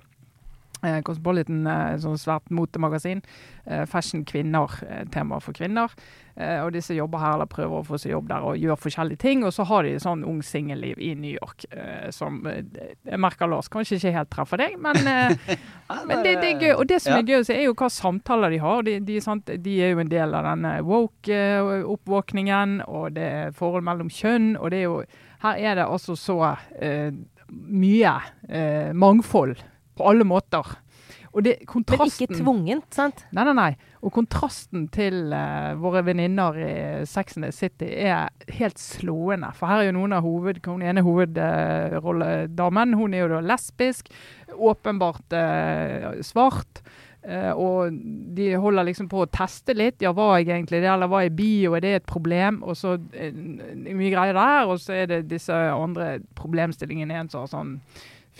Eh, Cosmopolitan er et svært motemagasin. Eh, fashion kvinner, eh, tema for kvinner. Eh, og disse jobber her eller prøver å få seg jobb der og gjør forskjellige ting. Og så har de sånn ung singelliv i New York eh, som eh, jeg merker Lars kanskje ikke helt treffer deg, men, eh, men det, det er gøy. Og det som er gøy, å se er jo hva samtaler de har. De, de, de er jo en del av denne woke-oppvåkningen, og det er forhold mellom kjønn. og det er jo, Her er det altså så eh, mye eh, mangfold på alle måter. Og det, Men kontrasten ikke tvungent, sant? Nei, nei, nei. Og kontrasten til uh, våre venninner i Sex and the City er helt slående. For her er jo noen av hoved, hun ene hovedrolledamen. hun er jo da lesbisk, åpenbart uh, svart. eh, og de holder liksom på å teste litt. Ja, var jeg egentlig det, eller var jeg bi, og er det et problem? Og så mye greier der. Og så er det disse andre problemstillingene. En som har sånn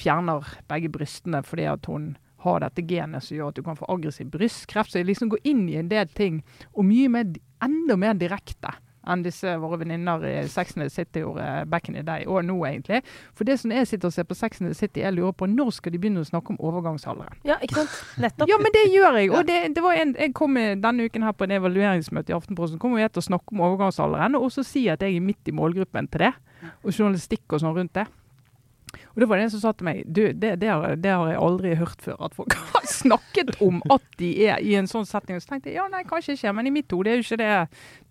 fjerner begge brystene fordi at hun har dette genet som gjør at du kan få aggressiv brystkreft. Så jeg liksom går inn i en del ting, og mye mer, enda mer direkte enn disse våre venninner i Sex and the City gjorde back in the day, og nå egentlig. For det som jeg sitter og ser på Sex and the City, jeg lurer på når skal de begynne å snakke om overgangsalderen? Ja, ikke sant? Nettopp. Ja, men det gjør jeg. Og det, det var en, jeg kom denne uken her på en evalueringsmøte i Aftenposten. kom jeg til å snakke om overgangsalderen, og også si at jeg er midt i målgruppen til det. Og journalistikk og sånn rundt det. Og det var det en som sa til meg du, det, det, har, det har jeg aldri hørt før. At folk har snakket om at de er i en sånn setting. Og så tenkte jeg ja, nei, kanskje ikke. Men i mitt hode er jo ikke det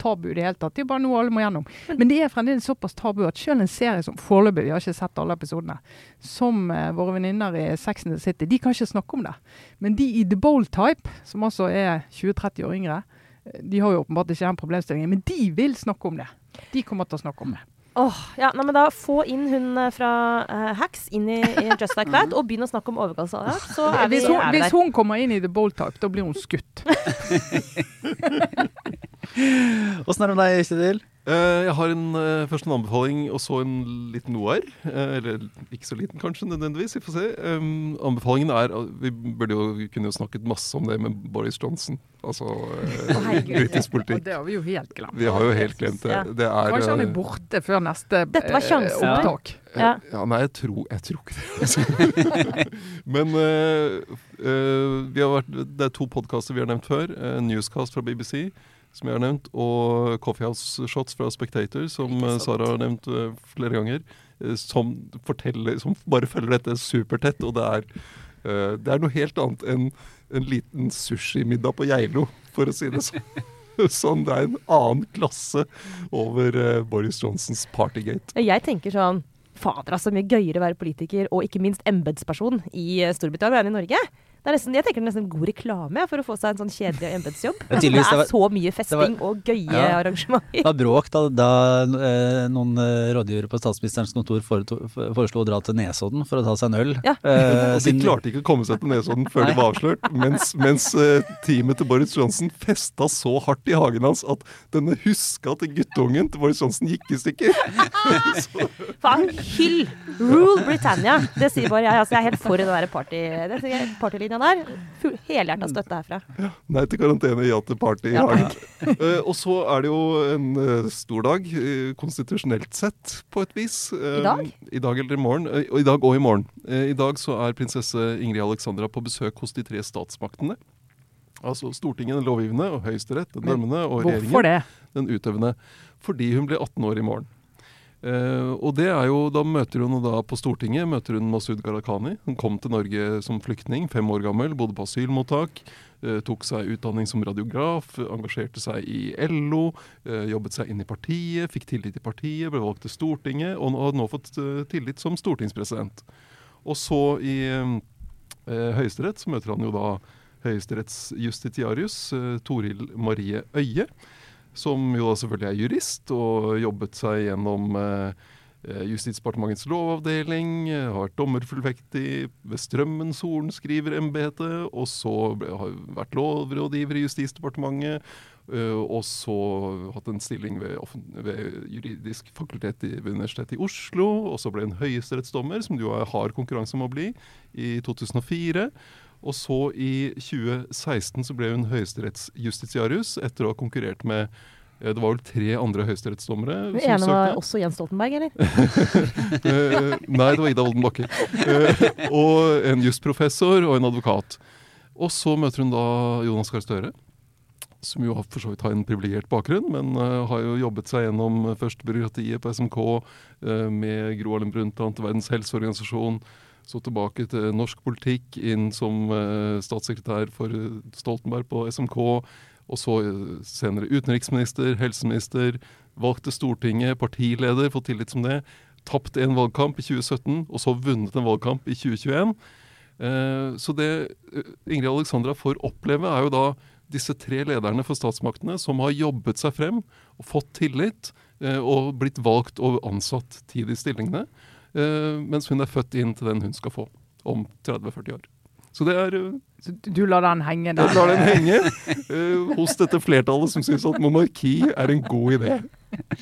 tabu i det hele tatt. Det er bare noe alle må gjennom. Men det er fremdeles såpass tabu at selv en serie som foreløpig, vi har ikke sett alle episodene, som uh, våre venninner i Sex and the City, de kan ikke snakke om det. Men de i The Bold Type, som altså er 20-30 år yngre, eh, de har jo åpenbart ikke den problemstillingen, men de vil snakke om det. De kommer til å snakke om det. Åh, ja, nei, men da Få inn hun eh, fra uh, Hacks inn i, i Just Like That, og begynn å snakke om overgangsalder. Så er vi, Hvis hun, er vi hvis hun kommer inn i The Bold Type, da blir hun skutt. Åssen er det med deg, Kjetil? Eh, jeg har en, eh, først en anbefaling og så en liten noir. Eh, eller ikke så liten, kanskje, nødvendigvis. Vi får se. Um, anbefalingen er Vi burde jo, vi kunne jo snakket masse om det med Boris Johnson. Altså eh, britisk Og politikk. det har vi jo helt glemt. Vi har jo helt glemt det. Ja. Det er Kanskje han eh, er borte før neste Dette var eh, sjansen. opptak. Ja. Ja, nei, jeg tror, jeg tror ikke det. Men uh, uh, vi har vært, det er to podkaster vi har nevnt før. Uh, Newscast fra BBC, som jeg har nevnt, og Coffeehouse Shots fra Spectator, som eh. Sara har nevnt eh, flere ganger. eh, som som bare følger dette supertett. Og det er, det er noe helt annet enn en liten sushimiddag på Geilo, for å si det sånn. Sånn, Det er en annen klasse over Boris Johnsons partygate. Jeg tenker sånn Fader, altså. Mye gøyere å være politiker og ikke minst embetsperson i Storbritannia enn i Norge. Det er nesten, jeg tenker det er nesten god reklame for å få seg en sånn kjedelig embetsjobb. Det det er så mye festing og gøye Ja. arrangementer. Det var bråk da, da eh, noen eh, rådgivere på statsministerens kontor foreto- foreslo å dra til Nesodden for å ta seg en øl. Ja. Eh, de klarte ikke å komme seg til Nesodden før de var avslørt. Mens, mens eh, teamet til Boris Johnson festa så hardt i hagen hans at denne huska til guttungen til Boris Johnson gikk i stykker. Faen, hyll! Rule Britannia! Det sier bare jeg. Altså, jeg er helt for det der party, det partylinja der. Helhjerta støtte herfra. Nei til karantene, ja til party i Ja. hagen. Eh, og så er det jo en uh, stor dag, uh, konstitusjonelt sett, på et vis. I dag? I dag eller i morgen. I dag og i morgen. I dag så er prinsesse Ingrid Alexandra på besøk hos de tre statsmaktene. Altså Stortinget, den lovgivende, og Høyesterett, den dømmende, og regjeringen. Hvorfor det? den utøvende, fordi hun blir 18 år i morgen. Eh, og det er jo, Da møter hun da på Stortinget møter hun Masud Gharahkhani. Hun kom til Norge som flyktning, fem år gammel, bodde på asylmottak. Uh, tok seg utdanning som radiograf, engasjerte seg i LO, Uh, jobbet seg inn i partiet, fikk tillit i partiet, ble valgt til Stortinget, og har nå fått eh, tillit som stortingspresident. Og så i eh, Høyesterett så møter han jo da Høyesteretts justitiarius, eh, Toril Marie Øie som jo da selvfølgelig er jurist, og jobbet seg gjennom eh, eh, Justisdepartementets lovavdeling, eh, har vært dommerfullvektig ved Strømmen sorenskriverembetet, og så har vært lovrådgiver i Justisdepartementet, og så hatt en stilling ved, ved juridisk fakultet i, ved Universitetet i Oslo, og så ble en høyesterettsdommer, som du jo er konkurranse om å bli, i 2004. Og så i 2016 så ble hun høyesterettsjustitiarius etter å ha konkurrert med eh, det var vel tre andre høyesterettsdommere Den ene var også Jens Stoltenberg, eller? Eh, nei, det var Ida Wolden Bakke. Eh, og en jusprofessor og en advokat. Og så møter hun da Jonas Gahr Støre, som jo for så vidt har en privilegert bakgrunn, men uh, har jo jobbet seg gjennom først byråkratiet på SMK uh, med Gro Harlem Brundtland til Verdens helseorganisasjon. Så tilbake til norsk politikk, inn som eh, statssekretær for eh, Stoltenberg på SMK. Og så eh, senere utenriksminister, helseminister, valgt til Stortinget, partileder, fått tillit som det. Tapt en valgkamp i 2017, og så vunnet en valgkamp i 2021. Eh, så det Ingrid Alexandra får oppleve, er jo da disse tre lederne for statsmaktene som har jobbet seg frem og fått tillit, og blitt valgt og ansatt tid i stillingene. Eh, mens hun er født inn til den hun skal få om 30-40 år. Så det er eh, Så du lar den henge Jeg der? lar den henge eh, hos dette flertallet som syns at monarki er en god idé.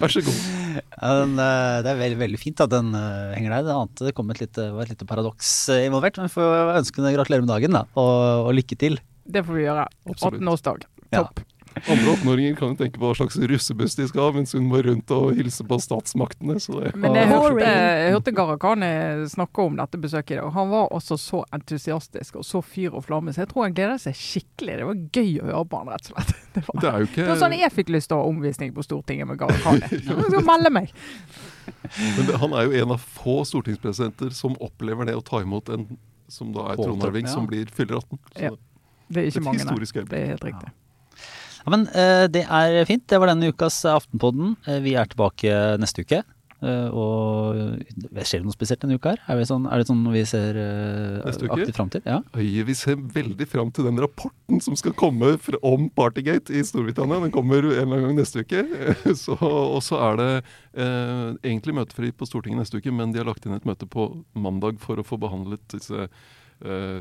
Vær så god. Ja, den, eh, det er veldig, veldig fint at den henger der. Det ante det kom et lite, var et lite paradoks involvert. Men vi får ønske henne gratulerer med dagen, da. Og, og lykke til. Det får vi gjøre. Absolutt. 18-årsdag. Ja. Andre 18-åringer kan jo tenke på hva slags russebuss de skal ha, mens hun må rundt og hilse på statsmaktene. Så det Men jeg Og- hørte, jeg hørte Gharahkhani snakke om dette besøket i dag. Han var også så entusiastisk og så fyr og flamme, så jeg tror han gleder seg skikkelig. Det var gøy å høre på han, rett og slett. Det var, Det er jo det var sånn jeg fikk lyst til å ha omvisning på Stortinget med Gharahkhani. Jeg skal melde meg. Men det, han er jo en av få stortingspresidenter som opplever det å ta imot en som da er tronarving, ja. som blir fyller 18. Så Ja. Det er ikke mange, nei. Det er helt riktig. Ja, men eh, det er fint. Det var denne ukas Aftenpodden. Eh, vi er tilbake neste uke. Eh, og skjer det noe spesielt denne uka her? Er, det sånn, er det sånn vi ser aktivt fram til? Ja. Oi, Vi ser veldig fram til den rapporten som skal komme fra, om Partygate i Storbritannia. Den kommer en eller annen gang neste uke. Så, og så er det eh, egentlig møtefri på Stortinget neste uke, men de har lagt inn et møte på mandag for å få behandlet disse eh,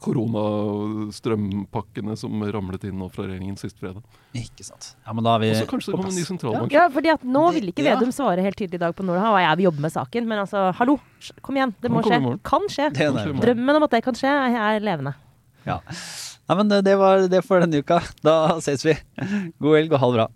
koronastrømpakkene som ramlet inn nå fra regjeringen sist fredag. Ikke sant. Ja, men da er vi Og så kanskje det på kommer en ny sentralbank. Ja, fordi at nå vil ikke Ja. Vedum svare helt tydelig i dag på når det har, og jeg vil jobbe med saken. Men altså, hallo, kom igjen. Det må skje. Kan skje. Drømmen om at det kan skje, er levende. Ja. Nei, men det, det var det for denne uka. Da ses vi. God helg og ha det bra.